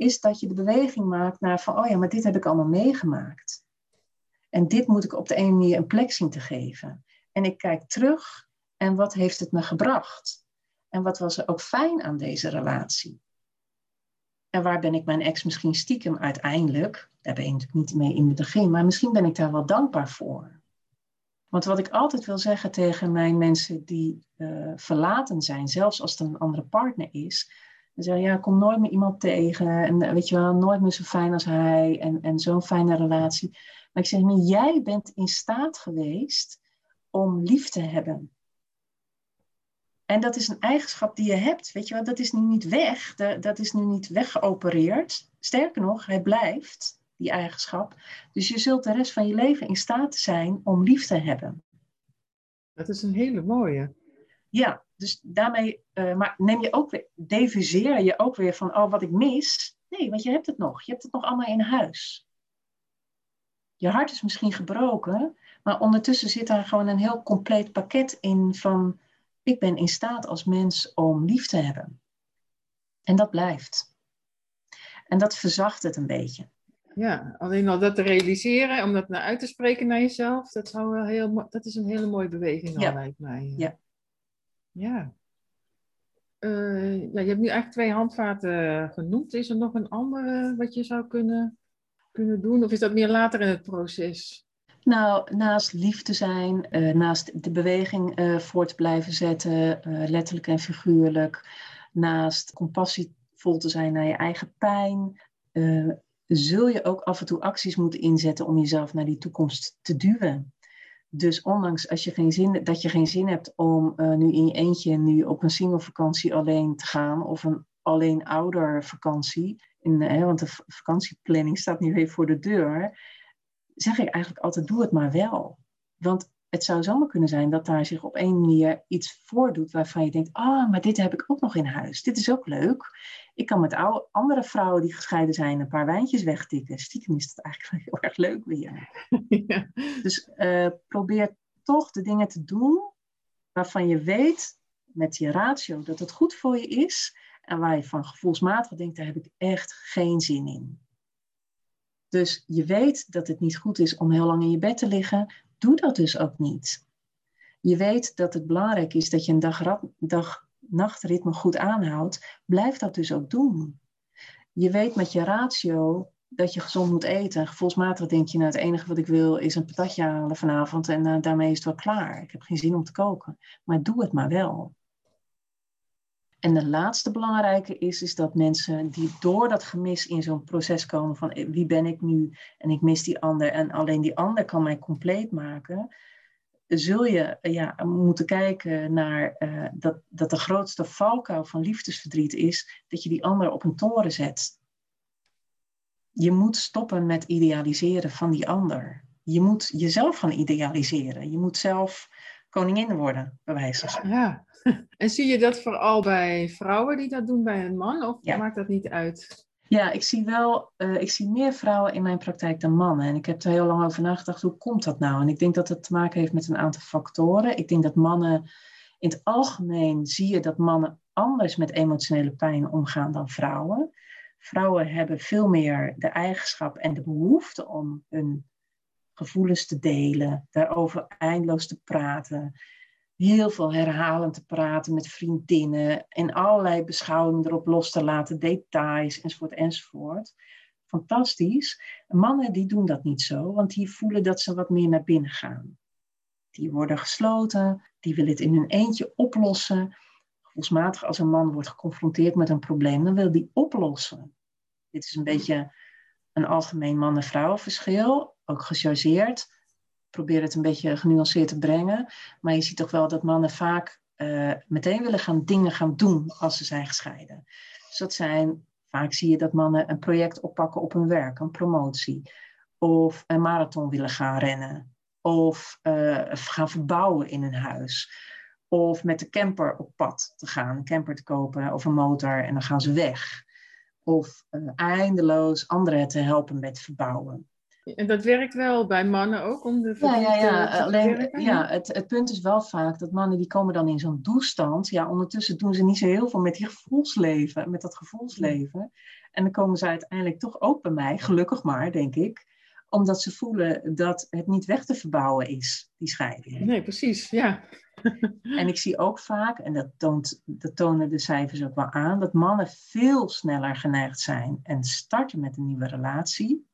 is dat je de beweging maakt naar van, oh ja, maar dit heb ik allemaal meegemaakt. En dit moet ik op de ene manier een plek zien te geven. En ik kijk terug en wat heeft het me gebracht? En wat was er ook fijn aan deze relatie? En waar ben ik mijn ex misschien stiekem uiteindelijk, daar ben je natuurlijk niet mee in het begin, maar misschien ben ik daar wel dankbaar voor. Want wat ik altijd wil zeggen tegen mijn mensen die uh, verlaten zijn, zelfs als het een andere partner is, dan zeggen ja, kom nooit meer iemand tegen en eh, weet je wel, nooit meer zo fijn als hij en, en zo'n fijne relatie. Maar ik zeg, nee, jij bent in staat geweest om lief te hebben. En dat is een eigenschap die je hebt. Weet je wel, dat is nu niet weg. dat is nu niet weggeopereerd. Sterker nog, hij blijft, die eigenschap. Dus je zult de rest van je leven in staat zijn om lief te hebben. Dat is een hele mooie. Ja, dus daarmee, uh, maar neem je ook weer, defuseer je ook weer van, oh, wat ik mis. Nee, want je hebt het nog. Je hebt het nog allemaal in huis. Je hart is misschien gebroken, maar ondertussen zit daar gewoon een heel compleet pakket in van ik ben in staat als mens om lief te hebben. En dat blijft. En dat verzacht het een beetje. Ja, alleen al dat te realiseren, om dat naar uit te spreken naar jezelf, dat, zou wel heel, dat is een hele mooie beweging al, lijkt mij. Ja. Ja. Uh, ja. Je hebt nu eigenlijk twee handvaten genoemd. Is er nog een andere wat je zou kunnen, kunnen doen? Of is dat meer later in het proces? Nou, naast lief te zijn, uh, naast de beweging uh, voor te blijven zetten, uh, letterlijk en figuurlijk, naast compassievol te zijn naar je eigen pijn, zul je ook af en toe acties moeten inzetten om jezelf naar die toekomst te duwen. Dus ondanks als je geen zin, dat je geen zin hebt om nu in je eentje nu op een single vakantie alleen te gaan of een alleen ouder vakantie, in, want de vakantieplanning staat nu weer voor de deur zeg ik eigenlijk altijd, doe het maar wel. Want het zou zomaar kunnen zijn dat daar zich op een manier iets voordoet waarvan je denkt, ah, maar dit heb ik ook nog in huis. Dit is ook leuk. Ik kan met oude, andere vrouwen die gescheiden zijn een paar wijntjes wegtikken. Stiekem is dat eigenlijk heel erg leuk weer. Ja. Dus uh, probeer toch de dingen te doen waarvan je weet met je ratio dat het goed voor je is. En waar je van gevoelsmatig denkt, daar heb ik echt geen zin in. Dus je weet dat het niet goed is om heel lang in je bed te liggen. Doe dat dus ook niet. Je weet dat het belangrijk is dat je een dag-nachtritme goed aanhoudt. Blijf dat dus ook doen. Je weet met je ratio dat je gezond moet eten. Gevoelsmatig denk je, nou het enige wat ik wil is een patatje halen vanavond en uh, daarmee is het wel klaar. Ik heb geen zin om te koken. Maar doe het maar wel. En de laatste belangrijke is, is dat mensen die door dat gemis in zo'n proces komen van wie ben ik nu en ik mis die ander en alleen die ander kan mij compleet maken, zul je ja, moeten kijken naar uh, dat, dat de grootste valkuil van liefdesverdriet is dat je die ander op een toren zet. Je moet stoppen met idealiseren van die ander. Je moet jezelf gaan idealiseren. Je moet zelf koningin worden, bij wijze van Ja, en zie je dat vooral bij vrouwen die dat doen bij een man, of maakt dat niet uit? Ja, ik zie wel, uh, ik zie meer vrouwen in mijn praktijk dan mannen. En ik heb er heel lang over nagedacht, hoe komt dat nou? En ik denk dat het te maken heeft met een aantal factoren. Ik denk dat mannen, in het algemeen zie je dat mannen anders met emotionele pijn omgaan dan vrouwen. Vrouwen hebben veel meer de eigenschap en de behoefte om hun gevoelens te delen, daarover eindeloos te praten, heel veel herhalend te praten met vriendinnen en allerlei beschouwingen erop los te laten, details enzovoort enzovoort. Fantastisch. Mannen die doen dat niet zo, want die voelen dat ze wat meer naar binnen gaan. Die worden gesloten, die willen het in hun eentje oplossen. Gevoelsmatig als een man wordt geconfronteerd met een probleem, dan wil die oplossen. Dit is een beetje een algemeen man-en-vrouwenverschil, ook gechargeerd probeer het een beetje genuanceerd te brengen. Maar je ziet toch wel dat mannen vaak uh, meteen willen gaan dingen gaan doen als ze zijn gescheiden. Dus dat zijn, vaak zie je dat mannen een project oppakken op hun werk, een promotie. Of een marathon willen gaan rennen. Of uh, gaan verbouwen in een huis. Of met de camper op pad te gaan, een camper te kopen of een motor en dan gaan ze weg. Of uh, eindeloos anderen te helpen met verbouwen. En dat werkt wel bij mannen ook om de ja, ja, ja. Te Alleen, ja, het, het punt is wel vaak dat mannen die komen dan in zo'n toestand. Ja, ondertussen doen ze niet zo heel veel met die gevoelsleven, met dat gevoelsleven. En dan komen ze uiteindelijk toch ook bij mij, gelukkig maar, denk ik. Omdat ze voelen dat het niet weg te verbouwen is, die scheiding. Nee, precies, ja. en ik zie ook vaak, en dat, toont, dat tonen de cijfers ook wel aan, dat mannen veel sneller geneigd zijn en starten met een nieuwe relatie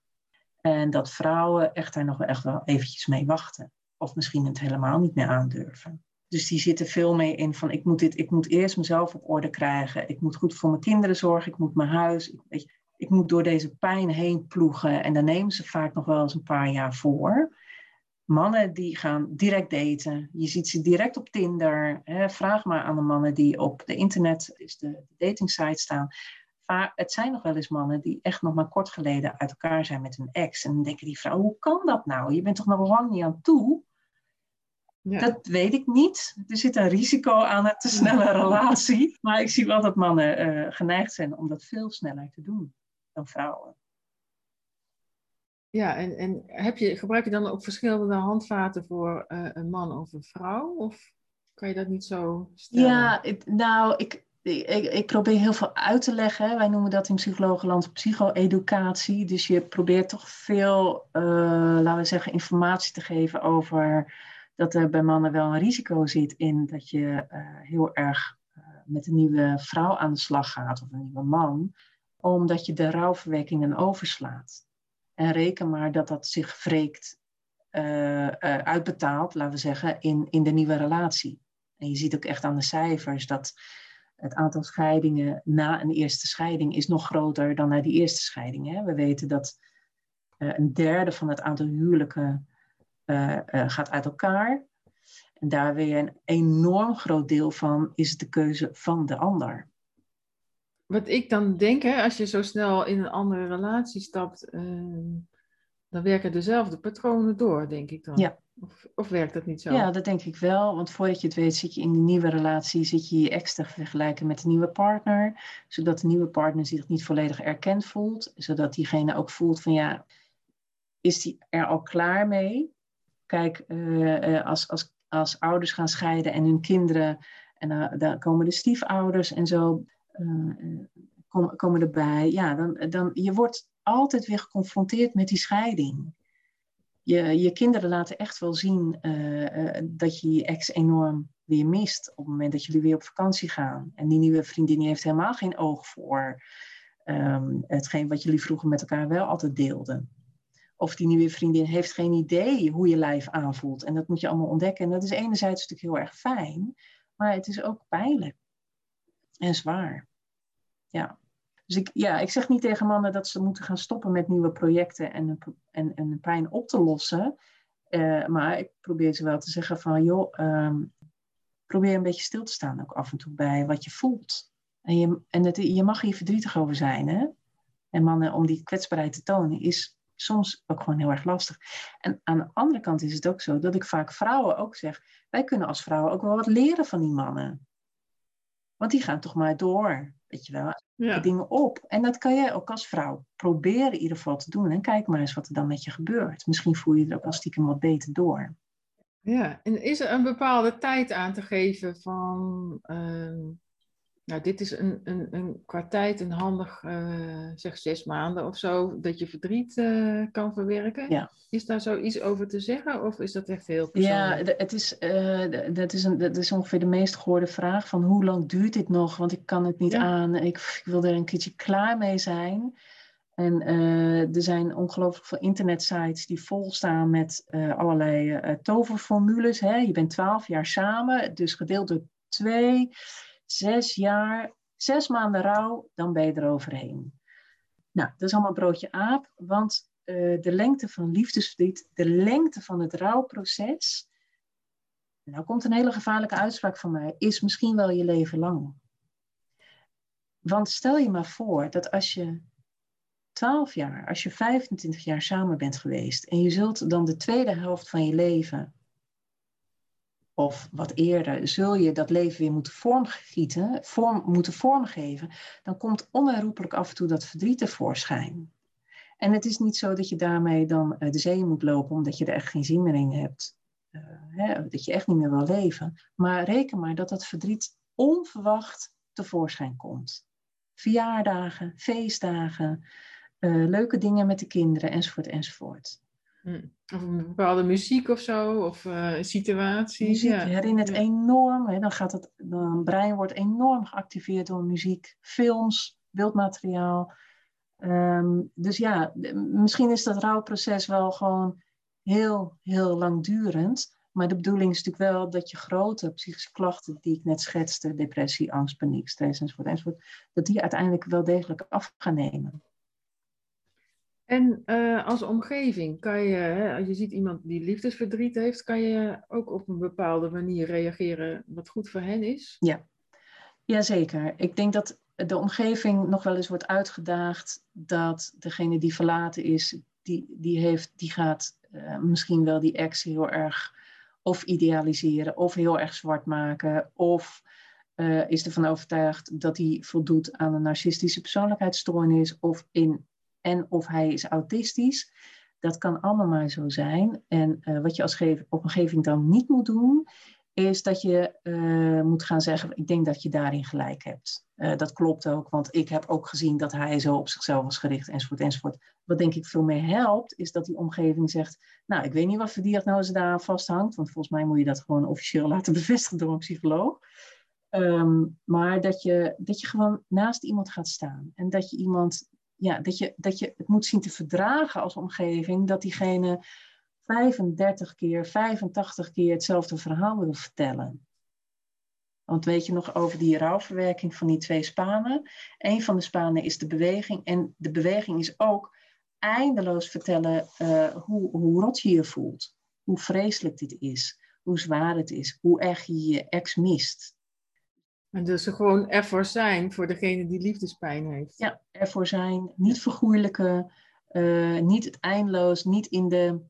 en dat vrouwen echt daar nog echt wel eventjes mee wachten. Of misschien het helemaal niet meer aandurven. Dus die zitten veel mee in van ik moet, dit, ik moet eerst mezelf op orde krijgen. Ik moet goed voor mijn kinderen zorgen. Ik moet mijn huis. Ik, weet je, ik moet door deze pijn heen ploegen. En daar nemen ze vaak nog wel eens een paar jaar voor. Mannen die gaan direct daten. Je ziet ze direct op Tinder. Hè. Vraag maar aan de mannen die op de internet, is de, de dating site staan het zijn nog wel eens mannen die echt nog maar kort geleden uit elkaar zijn met hun ex. En dan denken die vrouw, hoe kan dat nou? Je bent toch nog lang niet aan toe? Ja. Dat weet ik niet. Er zit een risico aan een te snelle relatie. Maar ik zie wel dat mannen uh, geneigd zijn om dat veel sneller te doen dan vrouwen. Ja, en, en heb je, gebruik je dan ook verschillende handvaten voor uh, een man of een vrouw? Of kan je dat niet zo stellen? Ja, het, nou, ik, ik, ik, probeer heel veel uit te leggen. Wij noemen dat in psychologenland psycho-educatie. Dus je probeert toch veel, uh, laten we zeggen, informatie te geven over dat er bij mannen wel een risico zit in dat je uh, heel erg uh, met een nieuwe vrouw aan de slag gaat of een nieuwe man, omdat je de rouwverwekkingen overslaat. En reken maar dat dat zich wreekt, uitbetaalt, laten we zeggen, in, in de nieuwe relatie. En je ziet ook echt aan de cijfers dat het aantal scheidingen na een eerste scheiding is nog groter dan na die eerste scheiding. Hè? We weten dat uh, een derde van het aantal huwelijken uh, uh, gaat uit elkaar. En daar weer een enorm groot deel van is de keuze van de ander. Wat ik dan denk, hè, als je zo snel in een andere relatie stapt, dan werken dezelfde patronen door, denk ik dan. Ja, of, of, werkt dat niet zo? Ja, dat denk ik wel. Want voordat je het weet, zit je in de nieuwe relatie, zit je je ex te vergelijken met de nieuwe partner. Zodat de nieuwe partner zich niet volledig erkend voelt. Zodat diegene ook voelt van ja, is die er al klaar mee? Kijk, uh, als, als, als ouders gaan scheiden en hun kinderen, en uh, dan komen de stiefouders en zo, kom, komen erbij. Ja, dan, dan, je wordt altijd weer geconfronteerd met die scheiding je, je kinderen laten echt wel zien uh, uh, dat je je ex enorm weer mist op het moment dat jullie weer op vakantie gaan. En die nieuwe vriendin heeft helemaal geen oog voor um, hetgeen wat jullie vroeger met elkaar wel altijd deelden. Of die nieuwe vriendin heeft geen idee hoe je lijf aanvoelt. En dat moet je allemaal ontdekken. En dat is enerzijds natuurlijk heel erg fijn, maar het is ook pijnlijk en zwaar. Ja. Dus ik, ja, ik zeg niet tegen mannen dat ze moeten gaan stoppen met nieuwe projecten en, en, en pijn op te lossen. Uh, maar ik probeer ze wel te zeggen van, joh, ehm, probeer een beetje stil te staan ook af en toe bij wat je voelt. En je, en je mag hier verdrietig over zijn, hè? En mannen, om die kwetsbaarheid te tonen, is soms ook gewoon heel erg lastig. En aan de andere kant is het ook zo dat ik vaak vrouwen ook zeg, wij kunnen als vrouwen ook wel wat leren van die mannen. Want die gaan toch maar door, weet je wel, ja. dingen op. En dat kan jij ook als vrouw proberen in ieder geval te doen. En kijk maar eens wat er dan met je gebeurt. Misschien voel je er ook al stiekem wat beter door. Ja, en is er een bepaalde tijd aan te geven van... Ehm, nou, dit is een, een, een qua tijd een handig, uh, zeg zes maanden of zo, dat je verdriet uh, kan verwerken. Ja. Is daar zoiets over te zeggen of is dat echt heel persoonlijk? Ja, het is, uh, dat, is een, dat is ongeveer de meest gehoorde vraag van hoe lang duurt dit nog? Want ik kan het niet aan, ik, ik, wil er een keertje klaar mee zijn. En er zijn ongelooflijk veel internetsites die vol staan met allerlei toverformules. Hè? Je bent twaalf jaar samen, dus gedeeld door twee zes jaar, zes maanden rouw, dan ben je eroverheen. Nou, dat is allemaal broodje aap, want uh, de lengte van liefdesverdriet, de lengte van het rouwproces, nou komt een hele gevaarlijke uitspraak van mij, is misschien wel je leven lang. Want stel je maar voor dat als je 12 jaar, als je 25 jaar samen bent geweest en je zult dan de tweede helft van je leven of wat eerder, zul je dat leven weer moeten vormgieten, vorm, moeten vormgeven, dan komt onherroepelijk af en toe dat verdriet tevoorschijn. En het is niet zo dat je daarmee dan eh, de zee moet lopen omdat je er echt geen zin meer in hebt. Uh, hè, dat je echt niet meer wil leven. Maar reken maar dat dat verdriet onverwacht tevoorschijn komt. Verjaardagen, feestdagen, uh, leuke dingen met de kinderen enzovoort enzovoort. Hm. Of een bepaalde muziek of zo, of uh, situatie. Muziek ja. herinnert enorm. Hè, dan gaat het, dan brein wordt enorm geactiveerd door muziek, films, beeldmateriaal. Um, dus ja, misschien is dat rouwproces wel gewoon heel, heel langdurend. Maar de bedoeling is natuurlijk wel dat je grote psychische klachten die ik net schetste, depressie, angst, paniek, stress enzovoort, enzovoort, dat die uiteindelijk wel degelijk af gaan nemen. En uh, als omgeving kan je, hè, als je ziet iemand die liefdesverdriet heeft, kan je ook op een bepaalde manier reageren wat goed voor hen is? Ja, Jazeker. Ik denk dat de omgeving nog wel eens wordt uitgedaagd dat degene die verlaten is, die, die, heeft, die gaat uh, misschien wel die ex heel erg of idealiseren of heel erg zwart maken of uh, is ervan overtuigd dat hij voldoet aan een narcistische persoonlijkheidsstoornis of in en of hij is autistisch. Dat kan allemaal maar zo zijn. En uh, wat je als omgeving dan niet moet doen, is dat je uh, moet gaan zeggen: Ik denk dat je daarin gelijk hebt. Uh, dat klopt ook, want ik heb ook gezien dat hij zo op zichzelf was gericht, enzovoort, enzovoort. Wat denk ik veel meer helpt, is dat die omgeving zegt: Nou, ik weet niet wat voor diagnose daar vasthangt, want volgens mij moet je dat gewoon officieel laten bevestigen door een psycholoog. Um, maar dat je, dat je gewoon naast iemand gaat staan en dat je iemand ja, dat, je, dat je het moet zien te verdragen als omgeving dat diegene 35 keer, 85 keer hetzelfde verhaal wil vertellen. Want weet je nog over die rouwverwerking van die twee spanen? Een van de spanen is de beweging. En de beweging is ook eindeloos vertellen uh, hoe, hoe rot je je voelt. Hoe vreselijk dit is. Hoe zwaar het is. Hoe erg je je ex mist. En dus gewoon ervoor zijn voor degene die liefdespijn heeft. Ja, ervoor zijn. Niet vergoeilijken. Uh, niet het eindeloos. Niet in de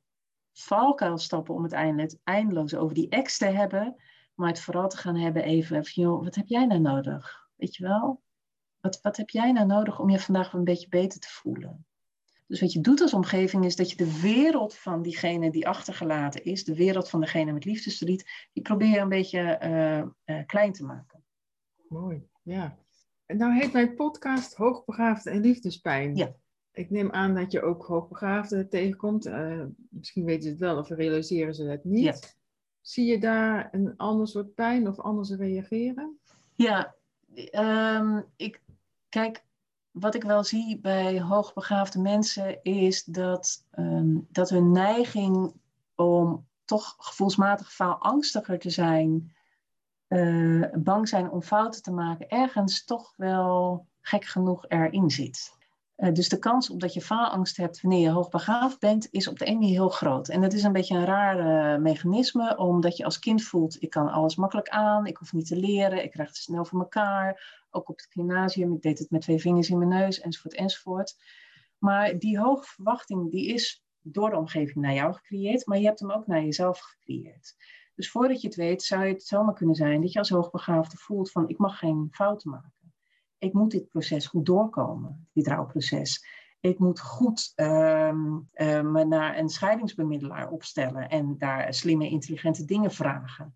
valkuil stappen om het eindeloos over die ex te hebben. Maar het vooral te gaan hebben even van, joh, wat heb jij nou nodig? Weet je wel? Wat, wat heb jij nou nodig om je vandaag een beetje beter te voelen? Dus wat je doet als omgeving is dat je de wereld van diegene die achtergelaten is, de wereld van degene met liefdesverdriet, die probeer je een beetje uh, uh, klein te maken. Mooi, ja. En nou heet mijn podcast Hoogbegaafde en Liefdespijn. Ja. Ik neem aan dat je ook hoogbegaafden tegenkomt. Uh, misschien weten ze het wel of realiseren ze het niet. Ja. Zie je daar een ander soort pijn of anders reageren? Ja, um, ik, kijk, wat ik wel zie bij hoogbegaafde mensen is dat, um, dat hun neiging om toch gevoelsmatig angstiger te zijn uh, bang zijn om fouten te maken, ergens toch wel gek genoeg erin zit. Uh, dus de kans op dat je faalangst hebt wanneer je hoogbegaafd bent, is op de ene manier heel groot. En dat is een beetje een raar uh, mechanisme, omdat je als kind voelt, ik kan alles makkelijk aan, ik hoef niet te leren, ik krijg het snel voor elkaar. Ook op het gymnasium, ik deed het met twee vingers in mijn neus, enzovoort, enzovoort. Maar die hoge verwachting, die is door de omgeving naar jou gecreëerd, maar je hebt hem ook naar jezelf gecreëerd. Dus voordat je het weet, zou het zomaar kunnen zijn dat je als hoogbegaafde voelt van ik mag geen fouten maken. Ik moet dit proces goed doorkomen, dit rouwproces. Ik moet goed uh, uh, me naar een scheidingsbemiddelaar opstellen en daar slimme, intelligente dingen vragen.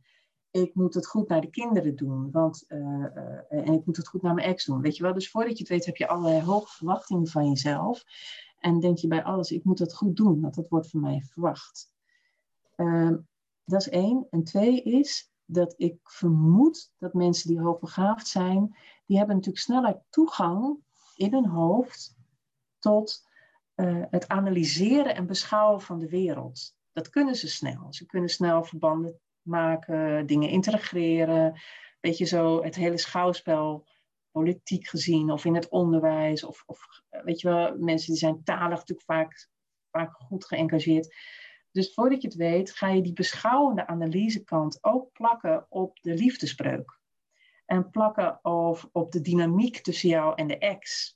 Ik moet het goed naar de kinderen doen, want, uh, en ik moet het goed naar mijn ex doen. Weet je wel, dus voordat je het weet heb je allerlei hoge verwachtingen van jezelf. En denk je bij alles, ik moet het goed doen, want dat wordt van mij verwacht. Ehm, dat is één. En twee is dat ik vermoed dat mensen die hoogbegaafd zijn, die hebben natuurlijk sneller toegang in hun hoofd tot uh, het analyseren en beschouwen van de wereld. Dat kunnen ze snel. Ze kunnen snel verbanden maken, dingen integreren. Weet je zo, het hele schouwspel, politiek gezien, of in het onderwijs, of, of weet je wel, mensen die zijn talig natuurlijk vaak, vaak goed geëngageerd. Dus voordat je het weet, ga je die beschouwende analysekant ook plakken op de liefdesbreuk. En plakken of, op de dynamiek tussen jou en de ex.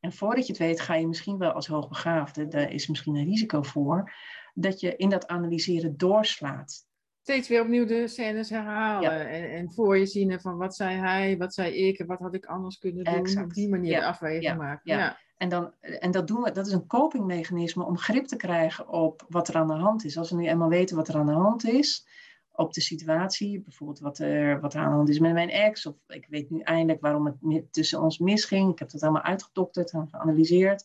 En voordat je het weet, ga je misschien wel als hoogbegaafde, daar is misschien een risico voor, dat je in dat analyseren doorslaat. Steeds weer opnieuw de scènes herhalen en, en, voor je zien van wat zei hij, wat zei ik en wat had ik anders kunnen doen. Exact. Op die manier ja. de afweging ja. maken. Ja. En, dan, en dat doen we, dat is een copingmechanisme om grip te krijgen op wat er aan de hand is. Als we nu eenmaal weten wat er aan de hand is, op de situatie, bijvoorbeeld wat er, wat aan de hand is met mijn ex, of ik weet nu eindelijk waarom het tussen ons misging. Ik heb dat allemaal uitgedokterd en geanalyseerd,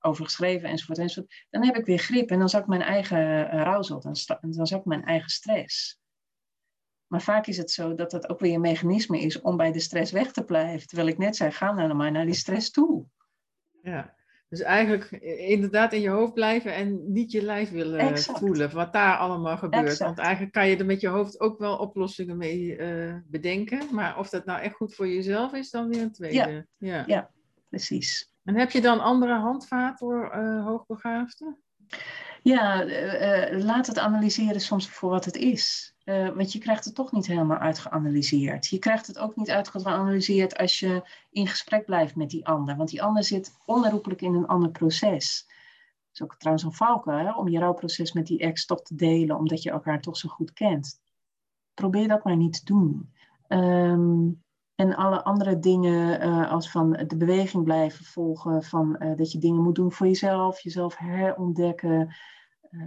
overgeschreven enzovoort, enzovoort. Dan heb ik weer grip en dan zak mijn eigen uh, rouwzel, dan, dan zak mijn eigen stress. Maar vaak is het zo dat dat ook weer een mechanisme is om bij de stress weg te blijven. Terwijl ik net zei, ga nou maar naar die stress toe. Ja, dus eigenlijk inderdaad in je hoofd blijven en niet je lijf willen voelen. Wat daar allemaal gebeurt. Want eigenlijk kan je er met je hoofd ook wel oplossingen mee uh, bedenken. Maar of dat nou echt goed voor jezelf is, dan weer een tweede. Ja, ja. ja precies. En heb je dan andere handvaten voor uh, hoogbegaafden? Ja, uh, laat het analyseren soms voor wat het is. Uh, want je krijgt het toch niet helemaal uitgeanalyseerd. Je krijgt het ook niet uitgeanalyseerd als je in gesprek blijft met die ander. Want die ander zit onherroepelijk in een ander proces. Dat is ook trouwens een valkuil, hè? om je rouwproces met die ex toch te delen, omdat je elkaar toch zo goed kent. Probeer dat maar niet te doen. Um, en alle andere dingen, uh, als van de beweging blijven volgen, van uh, dat je dingen moet doen voor jezelf, jezelf herontdekken,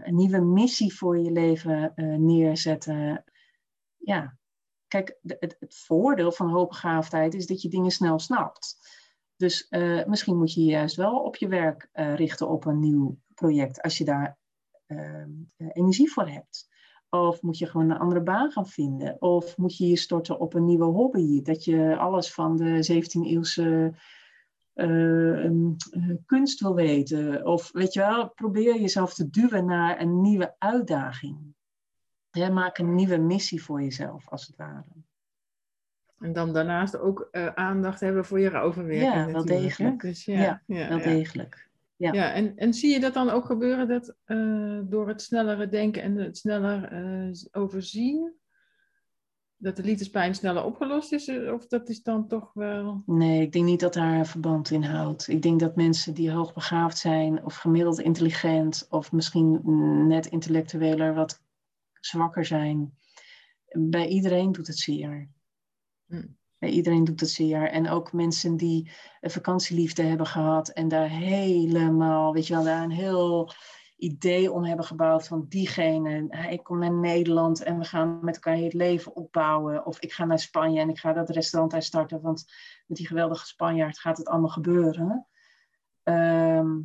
een nieuwe missie voor je leven neerzetten. Ja, kijk, het, het, voordeel van hoogbegaafdheid is dat je dingen snel snapt. Dus misschien moet je je juist wel op je werk richten op een nieuw project, als je daar ehm, energie voor hebt. Of moet je gewoon een andere baan gaan vinden? Of moet je je storten op een nieuwe hobby? Dat je alles van de 17e-eeuwse uh, uh, kunst wil weten. Of weet je wel, probeer jezelf te duwen naar een nieuwe uitdaging. Maak een nieuwe missie voor jezelf, als het ware. En dan daarnaast ook uh, aandacht hebben voor je rouwverwerking. Ja, wel degelijk. Dus, ja, ja, ja, wel degelijk. Ja, ja en, en zie je dat dan ook gebeuren dat uh, door het snellere denken en het sneller uh, overzien, dat de liefdespijn sneller opgelost is? Of dat is dan toch wel. Nee, ik denk niet dat daar een verband in houdt. Ik denk dat mensen die hoogbegaafd zijn, of gemiddeld intelligent, of misschien net intellectueler wat zwakker zijn, bij iedereen doet het zeer. Hm. Iedereen doet het zeer. En ook mensen die een vakantieliefde hebben gehad en daar helemaal, weet je wel, daar een heel idee om hebben gebouwd van diegene. Ik kom naar Nederland en we gaan met elkaar het leven opbouwen. Of ik ga naar Spanje en ik ga dat restaurant daar starten, want met die geweldige Spanjaard gaat het allemaal gebeuren. Ehm,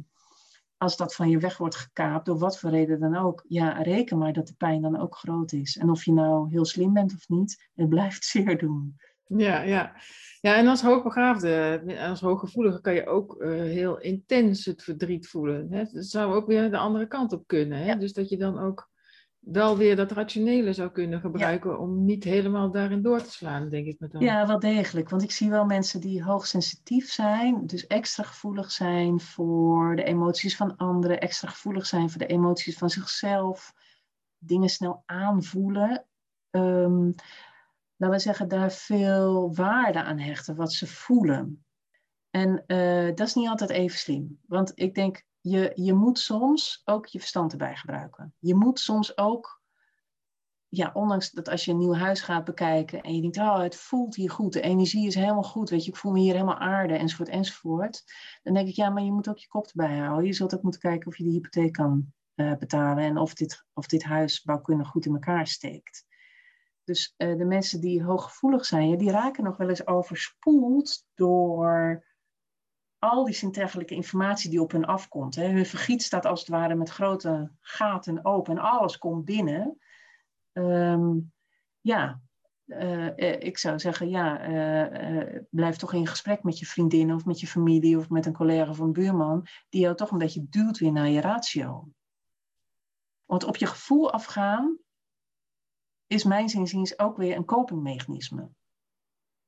als dat van je weg wordt gekaapt, door wat voor reden dan ook, ja, reken maar dat de pijn dan ook groot is. En of je nou heel slim bent of niet, het blijft zeer doen. Ja, ja. ja, en als hoogbegaafde, als hooggevoelige kan je ook uh, heel intens het verdriet voelen. Hè? Dat zou ook weer de andere kant op kunnen. Hè? Dus dat je dan ook wel weer dat rationele zou kunnen gebruiken om niet helemaal daarin door te slaan, denk ik met dan. Ja, wel degelijk. Want ik zie wel mensen die hoogsensitief zijn, dus extra gevoelig zijn voor de emoties van anderen, extra gevoelig zijn voor de emoties van zichzelf, dingen snel aanvoelen. Um, laten we zeggen, daar veel waarde aan hechten, wat ze voelen. En uh, dat is niet altijd even slim. Want ik denk, je, je moet soms ook je verstand erbij gebruiken. Je moet soms ook, ja, ondanks dat als je een nieuw huis gaat bekijken en je denkt, oh, het voelt hier goed, de energie is helemaal goed, weet je, ik voel me hier helemaal aarde, enzovoort, enzovoort. Dan denk ik, ja, maar je moet ook je kop erbij houden. Je zult ook moeten kijken of je de hypotheek kan uh, betalen en of dit, of dit huis bouwkundig goed in elkaar steekt. Dus uh, de mensen die hooggevoelig zijn, die raken nog wel eens overspoeld door al die zintuigelijke informatie die op hen afkomt. Hè. Hun vergiet staat als het ware met grote gaten open en alles komt binnen. Um, ja, uh, ik zou zeggen, ja, blijf toch in gesprek met je vriendin of met je familie of met een collega of een buurman, die jou toch een beetje duwt weer naar je ratio. Want op je gevoel afgaan is mijn zinziens ook weer een copingmechanisme.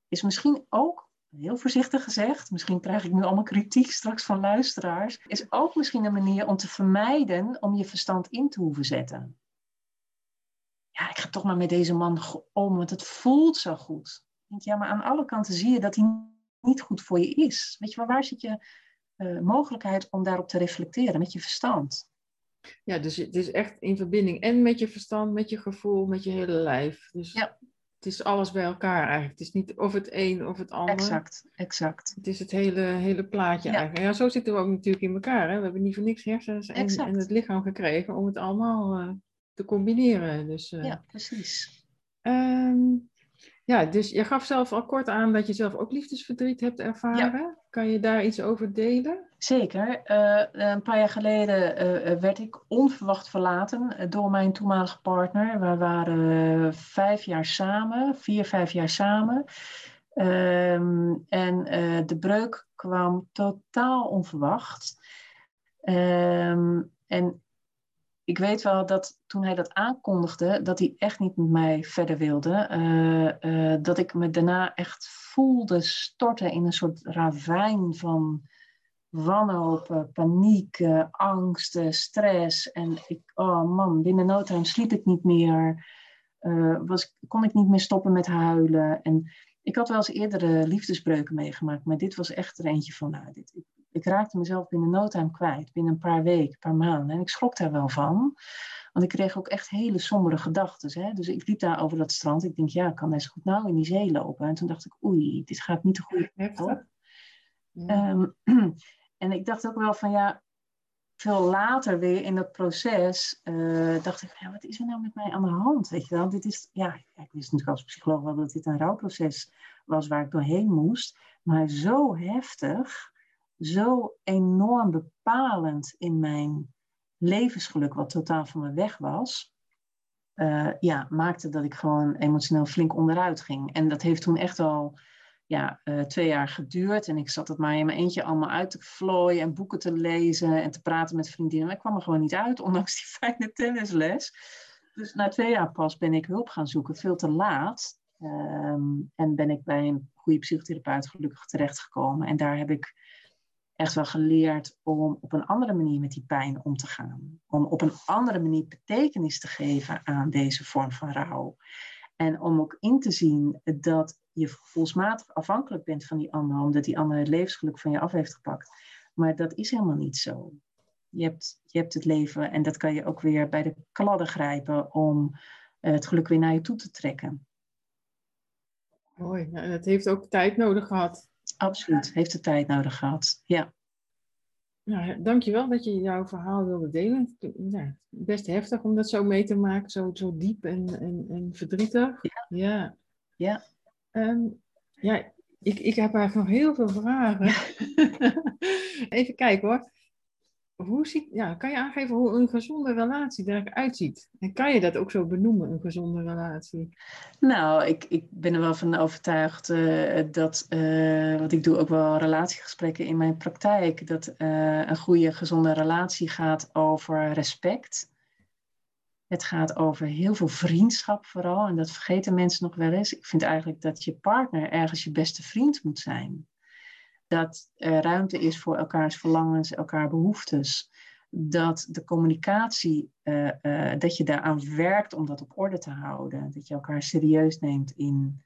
Is misschien ook heel voorzichtig gezegd, misschien krijg ik nu allemaal kritiek straks van luisteraars, is ook misschien een manier om te vermijden om je verstand in te hoeven zetten. Ja, ik ga toch maar met deze man om, want het voelt zo goed. Ja, maar aan alle kanten zie je dat hij niet goed voor je is. Weet je, waar, waar zit je uh, mogelijkheid om daarop te reflecteren met je verstand? Ja, dus het is echt in verbinding en met je verstand, met je gevoel, met je hele lijf. Dus ja het is alles bij elkaar eigenlijk. Het is niet of het een of het ander. Exact, exact. Het is het hele, hele plaatje eigenlijk. Ja, zo zitten we ook natuurlijk in elkaar. Hè? We hebben niet voor niks hersens en, en het lichaam gekregen om het allemaal uh, te combineren. Dus, uh, ja, precies. Um, ja, dus je gaf zelf al kort aan dat je zelf ook liefdesverdriet hebt ervaren. Kan je daar iets over delen? Zeker. Uh, een paar jaar geleden uh, werd ik onverwacht verlaten door mijn toenmalige partner. We waren vijf jaar samen, vier, vijf jaar samen. Um, en uh, de breuk kwam totaal onverwacht. Um, en ik weet wel dat toen hij dat aankondigde, dat hij echt niet met mij verder wilde. Uh, uh, dat ik me daarna echt voelde storten in een soort ravijn van wanhoop, paniek, uh, angst, stress. En ik, oh man, binnen no time sliep ik niet meer. was, kon ik niet meer stoppen met huilen. En ik had wel eens eerdere liefdesbreuken meegemaakt, maar dit was echt er eentje van, nou, dit, ik raakte mezelf binnen no time kwijt, binnen een paar weken, een paar maanden. En ik schrok daar wel van. Want ik kreeg ook echt hele sombere gedachten. Dus ik liep daar over dat strand. Ik denk, ja, ik kan best goed nou in die zee lopen. En toen dacht ik, oei, dit gaat niet de goede kant op. Um, en ik dacht ook wel van, ja, veel later weer in dat proces uh, dacht ik, ja, wat is er nou met mij aan de hand? Weet je wel, dit is, ja, ik wist natuurlijk als psycholoog wel dat dit een rouwproces was waar ik doorheen moest. Maar zo heftig zo enorm bepalend in mijn levensgeluk, wat totaal van me weg was, uh, ja, maakte dat ik gewoon emotioneel flink onderuit ging. En dat heeft toen echt al ja, uh, twee jaar geduurd. En ik zat het maar in mijn eentje allemaal uit te vlooien en boeken te lezen en te praten met vriendinnen. Maar ik kwam er gewoon niet uit, ondanks die fijne tennisles. Dus na twee jaar pas ben ik hulp gaan zoeken, veel te laat. Um, en ben ik bij een goede psychotherapeut gelukkig terechtgekomen. En daar heb ik echt wel geleerd om op een andere manier met die pijn om te gaan. Om op een andere manier betekenis te geven aan deze vorm van rouw. En om ook in te zien dat je gevoelsmatig afhankelijk bent van die ander, omdat die ander het levensgeluk van je af heeft gepakt. Maar dat is helemaal niet zo. Je hebt, je hebt het leven en dat kan je ook weer bij de kladden grijpen om eh, het geluk weer naar je toe te trekken. Mooi, nou, dat heeft ook tijd nodig gehad. Absoluut, heeft de tijd nodig gehad. Ja. Nou, dankjewel dat je jouw verhaal wilde delen. Ja, best heftig om dat zo mee te maken, zo, zo diep en, en, en verdrietig. Ja. Ja, ja. Um, ja ik, ik heb eigenlijk nog heel veel vragen. Even kijken hoor hoe ziet, ja, kan je aangeven hoe een gezonde relatie eruit ziet? En kan je dat ook zo benoemen, een gezonde relatie? Nou, ik, ik ben er wel van overtuigd uh, dat, uh, want ik doe ook wel relatiegesprekken in mijn praktijk, dat uh, een goede, gezonde relatie gaat over respect. Het gaat over heel veel vriendschap vooral. En dat vergeten mensen nog wel eens. Ik vind eigenlijk dat je partner ergens je beste vriend moet zijn. Dat er ruimte is voor elkaars verlangens, elkaar behoeftes. Dat de communicatie, uh, uh, dat je daaraan werkt om dat op orde te houden. Dat je elkaar serieus neemt in,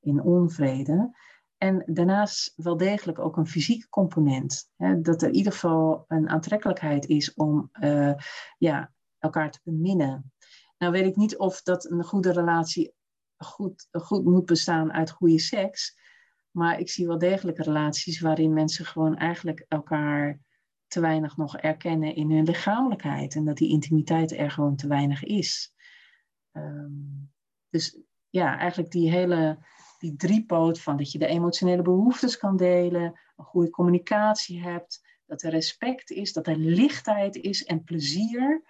in onvrede. En daarnaast wel degelijk ook een fysieke component. Hè, dat er in ieder geval een aantrekkelijkheid is om uh, ja, elkaar te beminnen. Nou weet ik niet of dat een goede relatie goed, goed moet bestaan uit goede seks. Maar ik zie wel degelijk relaties waarin mensen gewoon eigenlijk elkaar te weinig nog erkennen in hun lichamelijkheid. En dat die intimiteit er gewoon te weinig is. Um, dus ja, eigenlijk die hele die driepoot van dat je de emotionele behoeftes kan delen, een goede communicatie hebt, dat er respect is, dat er lichtheid is en plezier,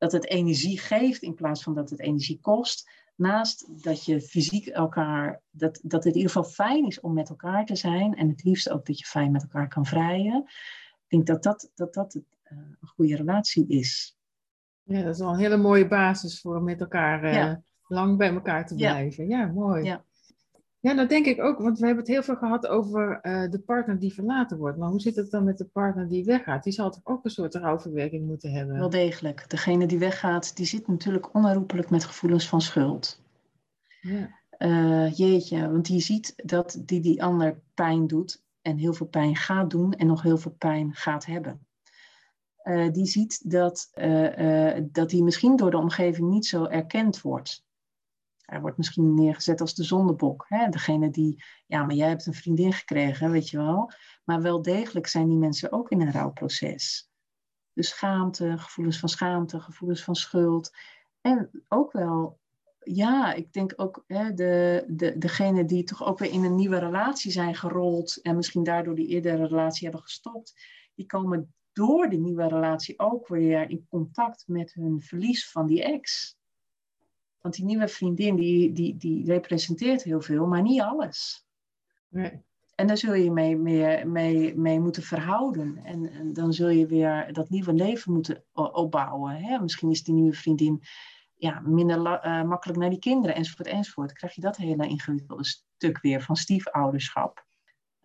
dat het energie geeft in plaats van dat het energie kost. Naast dat je fysiek elkaar, dat, dat het in ieder geval fijn is om met elkaar te zijn en het liefst ook dat je fijn met elkaar kan vrijen. Ik denk dat dat, dat, dat uh, een goede relatie is. Ja, dat is wel een hele mooie basis voor met elkaar uh, ja. lang bij elkaar te blijven. Ja, ja mooi. Ja. Ja, dat denk ik ook, want we hebben het heel veel gehad over uh, de partner die verlaten wordt. Maar hoe zit het dan met de partner die weggaat? Die zal toch ook een soort rouwverwerking moeten hebben? Wel degelijk. Degene die weggaat, die zit natuurlijk onherroepelijk met gevoelens van schuld. Ja. Uh, jeetje, want die ziet dat die die ander pijn doet en heel veel pijn gaat doen en nog heel veel pijn gaat hebben. Uh, die ziet dat, dat die misschien door de omgeving niet zo erkend wordt. Hij wordt misschien neergezet als de zondebok. Hè? Degene die, ja, maar jij hebt een vriendin gekregen, weet je wel. Maar wel degelijk zijn die mensen ook in een rouwproces. Dus schaamte, gevoelens van schaamte, gevoelens van schuld. En ook wel, ja, ik denk ook hè, de, de, degene die toch ook weer in een nieuwe relatie zijn gerold. En misschien daardoor die eerdere relatie hebben gestopt. Die komen door die nieuwe relatie ook weer in contact met hun verlies van die ex. Want die nieuwe vriendin, die, die, die representeert heel veel, maar niet alles. Nee. En daar zul je mee, mee, mee, mee moeten verhouden. En, en, dan zul je weer dat nieuwe leven moeten opbouwen. Hè? Misschien is die nieuwe vriendin ja, minder uh, makkelijk naar die kinderen, enzovoort, enzovoort. Dan krijg je dat hele ingewikkelde stuk weer van stiefouderschap.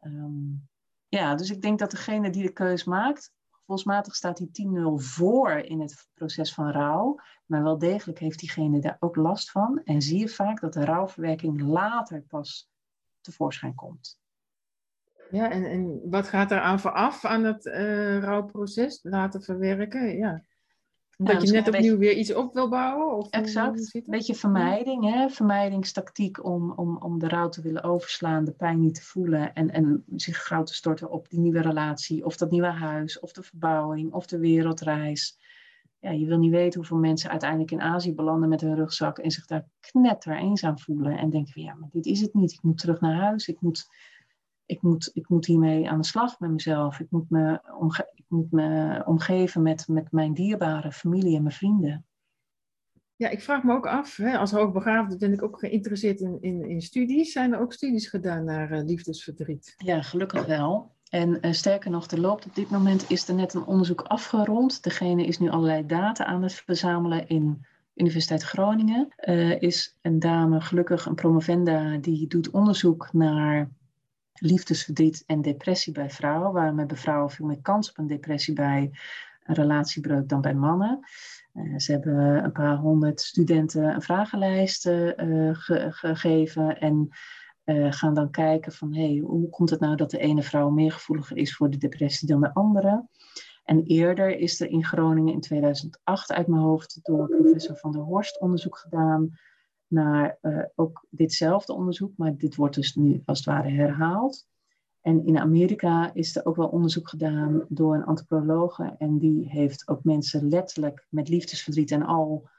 Um, ja, dus ik denk dat degene die de keus maakt, gevoelsmatig staat hij 10-0 voor in het proces van rouw. Maar wel degelijk heeft diegene daar ook last van. En zie je vaak dat de rouwverwerking later pas tevoorschijn komt. Ja, en, en wat gaat er aan vooraf aan het uh, rouwproces laten verwerken? Ja. Dat je net opnieuw weer iets op wil bouwen? Of exact. Een beetje vermijding, hè? vermijdingstactiek om, om, om de rouw te willen overslaan, de pijn niet te voelen en, en zich gauw te storten op die nieuwe relatie, of dat nieuwe huis, of de verbouwing, of de wereldreis. Ja, je wil niet weten hoeveel mensen uiteindelijk in Azië belanden met hun rugzak en zich daar knetter eenzaam voelen en denken van ja, maar dit is het niet. Ik moet terug naar huis. Ik moet, ik moet, ik moet hiermee aan de slag met mezelf. Ik moet me, omge ik moet me omgeven met, met mijn dierbare familie en mijn vrienden. Ja, ik vraag me ook af, hè, als hoogbegaafde ben ik ook geïnteresseerd in, in, in studies. Zijn er ook studies gedaan naar uh, liefdesverdriet? Ja, gelukkig wel. En uh, sterker nog, er loopt op dit moment is er net een onderzoek afgerond. Degene is nu allerlei data aan het verzamelen in Universiteit Groningen. Uh, is een dame, gelukkig een promovenda, die doet onderzoek naar liefdesverdriet en depressie bij vrouwen. Waarom hebben vrouwen veel meer kans op een depressie bij een relatiebreuk dan bij mannen? Uh, ze hebben een paar honderd studenten een vragenlijst uh, ge gegeven en gaan dan kijken van hey, hoe komt het nou dat de ene vrouw meer gevoeliger is voor de depressie dan de andere? En eerder is er in Groningen in 2008 uit mijn hoofd door professor Van der Horst onderzoek gedaan naar uh, ook ditzelfde onderzoek, maar dit wordt dus nu als het ware herhaald. En in Amerika is er ook wel onderzoek gedaan door een antropologe en die heeft ook mensen letterlijk met liefdesverdriet en al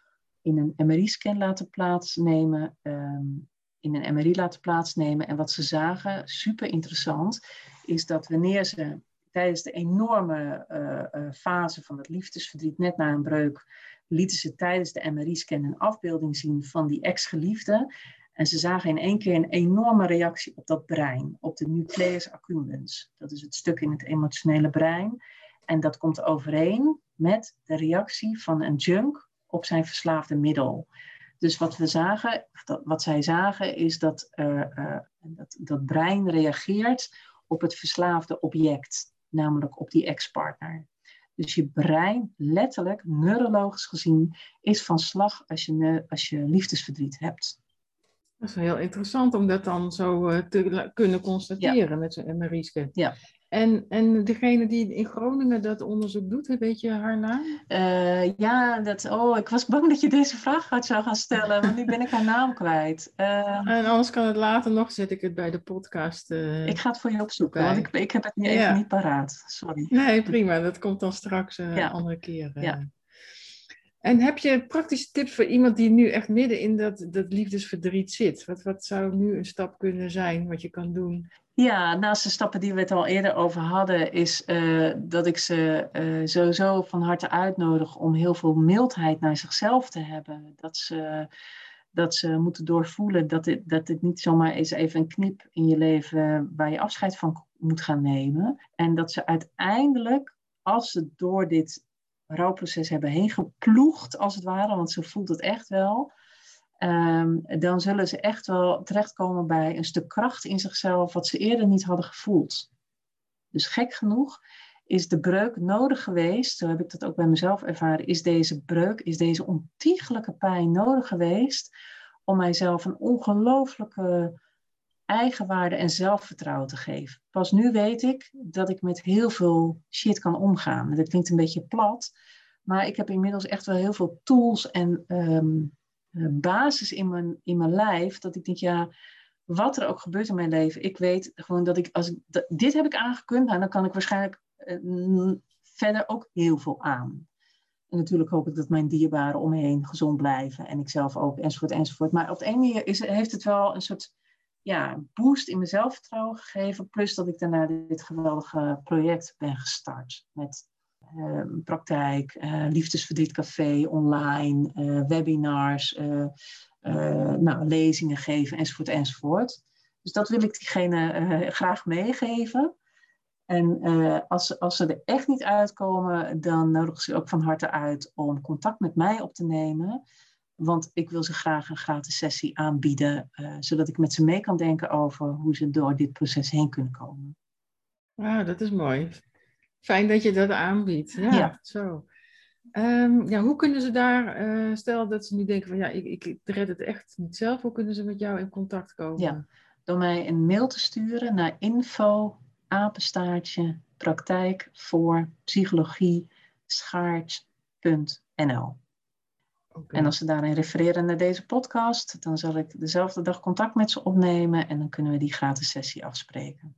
in een MRI-scan laten plaatsnemen, um, in een MRI laten plaatsnemen. En wat ze zagen, super interessant, is dat wanneer ze tijdens de enorme uh, uh, fase van het liefdesverdriet, net na een breuk, lieten ze tijdens de MRI-scan een afbeelding zien van die ex-geliefde. En ze zagen in één keer een enorme reactie op dat brein, op de nucleus accumbens. Dat is het stuk in het emotionele brein. En dat komt overeen met de reactie van een junk op zijn verslaafde middel. Dus wat we zagen, wat zij zagen, is dat, uh, dat dat brein reageert op het verslaafde object, namelijk op die ex-partner. Dus je brein, letterlijk, neurologisch gezien, is van slag als je, als je liefdesverdriet hebt. Dat is heel interessant om dat dan zo uh, te kunnen constateren ja. met Marieske. Ja. En, en degene die in Groningen dat onderzoek doet, weet je haar naam? Uh, ja, dat, oh, ik was bang dat je deze vraag had zou gaan stellen, maar nu ben ik haar naam kwijt. Uh, en anders kan het later nog, zet ik het bij de podcast. Uh, ik ga het voor je opzoeken, bij. want ik, ik heb het nu even niet paraat. Sorry. Nee, prima. Dat komt dan straks een ja. andere keer. Ja. En heb je praktische tips voor iemand die nu echt midden in dat, dat liefdesverdriet zit? Wat, wat zou nu een stap kunnen zijn wat je kan doen? Ja, naast de stappen die we het al eerder over hadden, is uh, dat ik ze uh, sowieso van harte uitnodig om heel veel mildheid naar zichzelf te hebben. Dat ze, dat ze moeten doorvoelen dat dit, dat dit niet zomaar eens even een knip in je leven waar je afscheid van moet gaan nemen. En dat ze uiteindelijk, als ze door dit rouwproces hebben heen geploegd, als het ware, want zo voelt het echt wel, um, dan zullen ze echt wel terechtkomen bij een stuk kracht in zichzelf wat ze eerder niet hadden gevoeld. Dus gek genoeg is de breuk nodig geweest, zo heb ik dat ook bij mezelf ervaren, is deze breuk, is deze ontiegelijke pijn nodig geweest om mijzelf een ongelooflijke eigenwaarde en zelfvertrouwen te geven. Pas nu weet ik dat ik met heel veel shit kan omgaan. Dat klinkt een beetje plat, maar ik heb inmiddels echt wel heel veel tools en um, basis in mijn, in mijn lijf. Dat ik denk, ja, wat er ook gebeurt in mijn leven, ik weet gewoon dat ik, als ik dit heb ik aangekund, nou, dan kan ik waarschijnlijk uh, verder ook heel veel aan. En natuurlijk hoop ik dat mijn dierbaren om me heen gezond blijven en ik zelf ook, enzovoort, enzovoort. Maar op de een manier is, heeft het wel een soort ja, boost in mijn zelfvertrouwen gegeven. Plus dat ik daarna dit geweldige project ben gestart. Met praktijk, uh, liefdesverdrietcafé online, uh, webinars, nou, lezingen geven enzovoort enzovoort. Dus dat wil ik diegene graag meegeven. En als, als ze er echt niet uitkomen, dan nodig ze ook van harte uit om contact met mij op te nemen. Want ik wil ze graag een gratis sessie aanbieden, uh, zodat ik met ze mee kan denken over hoe ze door dit proces heen kunnen komen. Wauw, dat is mooi. Fijn dat je dat aanbiedt. Ja, ja. zo. Um, ja, hoe kunnen ze daar, uh, stel dat ze nu denken van ja, ik, ik red het echt niet zelf, hoe kunnen ze met jou in contact komen? Ja, door mij een mail te sturen naar info apenstaartje praktijk voor psychologie schaart.nl. En als ze daarin refereren naar deze podcast, dan zal ik dezelfde dag contact met ze opnemen en dan kunnen we die gratis sessie afspreken.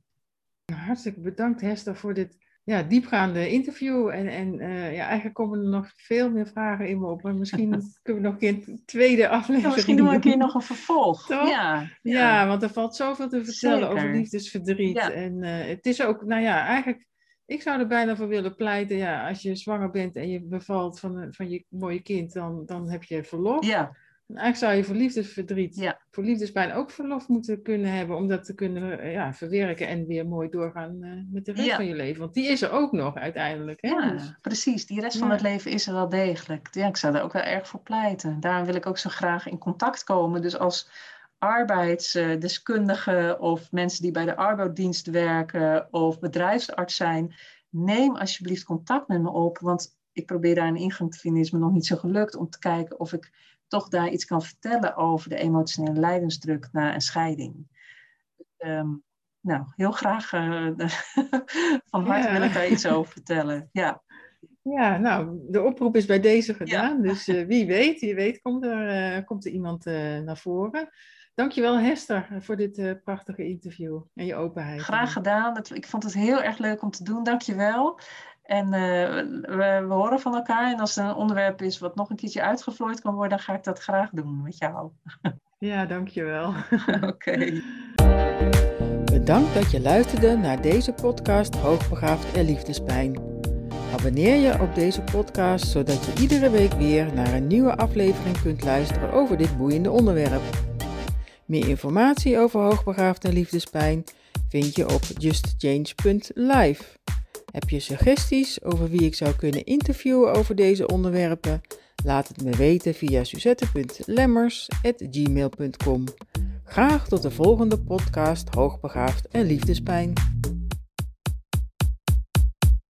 Hartstikke bedankt Hester voor dit ja, diepgaande interview. En, en uh, ja, eigenlijk komen er nog veel meer vragen in me op. Maar misschien kunnen we nog een keer een tweede aflevering ja, Misschien doen we een keer nog een vervolg. Ja, ja, ja. want er valt zoveel te vertellen Zeker. over liefdesverdriet. En uh, het is ook, nou ja, eigenlijk ik zou er bijna voor willen pleiten, ja, als je zwanger bent en je bevalt van, van je mooie kind, dan, dan heb je verlof. Ja. En eigenlijk zou je voor liefdesverdriet, ja. voor liefdespijn ook verlof moeten kunnen hebben, om dat te kunnen eh, ja, verwerken en weer mooi doorgaan uh, met de rest ja. van je leven. Want die is er ook nog uiteindelijk. Hè? Ja, dus, precies. Die rest van het leven is er wel degelijk. Ja, ik zou er ook wel erg voor pleiten. Daarom wil ik ook zo graag in contact komen. Dus als arbeidsdeskundigen of mensen die bij de arbeidsdienst werken of bedrijfsarts zijn, neem alsjeblieft contact met me op, want ik probeer daar een ingang te vinden, is me nog niet zo gelukt om te kijken of ik toch daar iets kan vertellen over de emotionele lijdensdruk na een scheiding. Um, nou, heel graag uh, van harte ja. wil ik daar iets over vertellen. Ja. Ja, nou, de oproep is bij deze gedaan. Ja. Dus uh, wie weet, wie weet komt er, uh, komt er iemand naar voren. Dankjewel Hester voor dit prachtige interview en je openheid. Graag gedaan. Ik vond het heel erg leuk om te doen. Dankjewel. En uh, we, we, horen van elkaar. En als er een onderwerp is wat nog een keertje uitgevlooid kan worden, dan ga ik dat graag doen met jou. Ja, dankjewel. Oké. Okay. Bedankt dat je luisterde naar deze podcast Hoogbegaafd en Liefdespijn. Abonneer je op deze podcast zodat je iedere week weer naar een nieuwe aflevering kunt luisteren over dit boeiende onderwerp. Meer informatie over hoogbegaafd en liefdespijn vind je op justchange.live. Heb je suggesties over wie ik zou kunnen interviewen over deze onderwerpen? Laat het me weten via suzette.lemmers.gmail.com. Graag tot de volgende podcast Hoogbegaafd en Liefdespijn.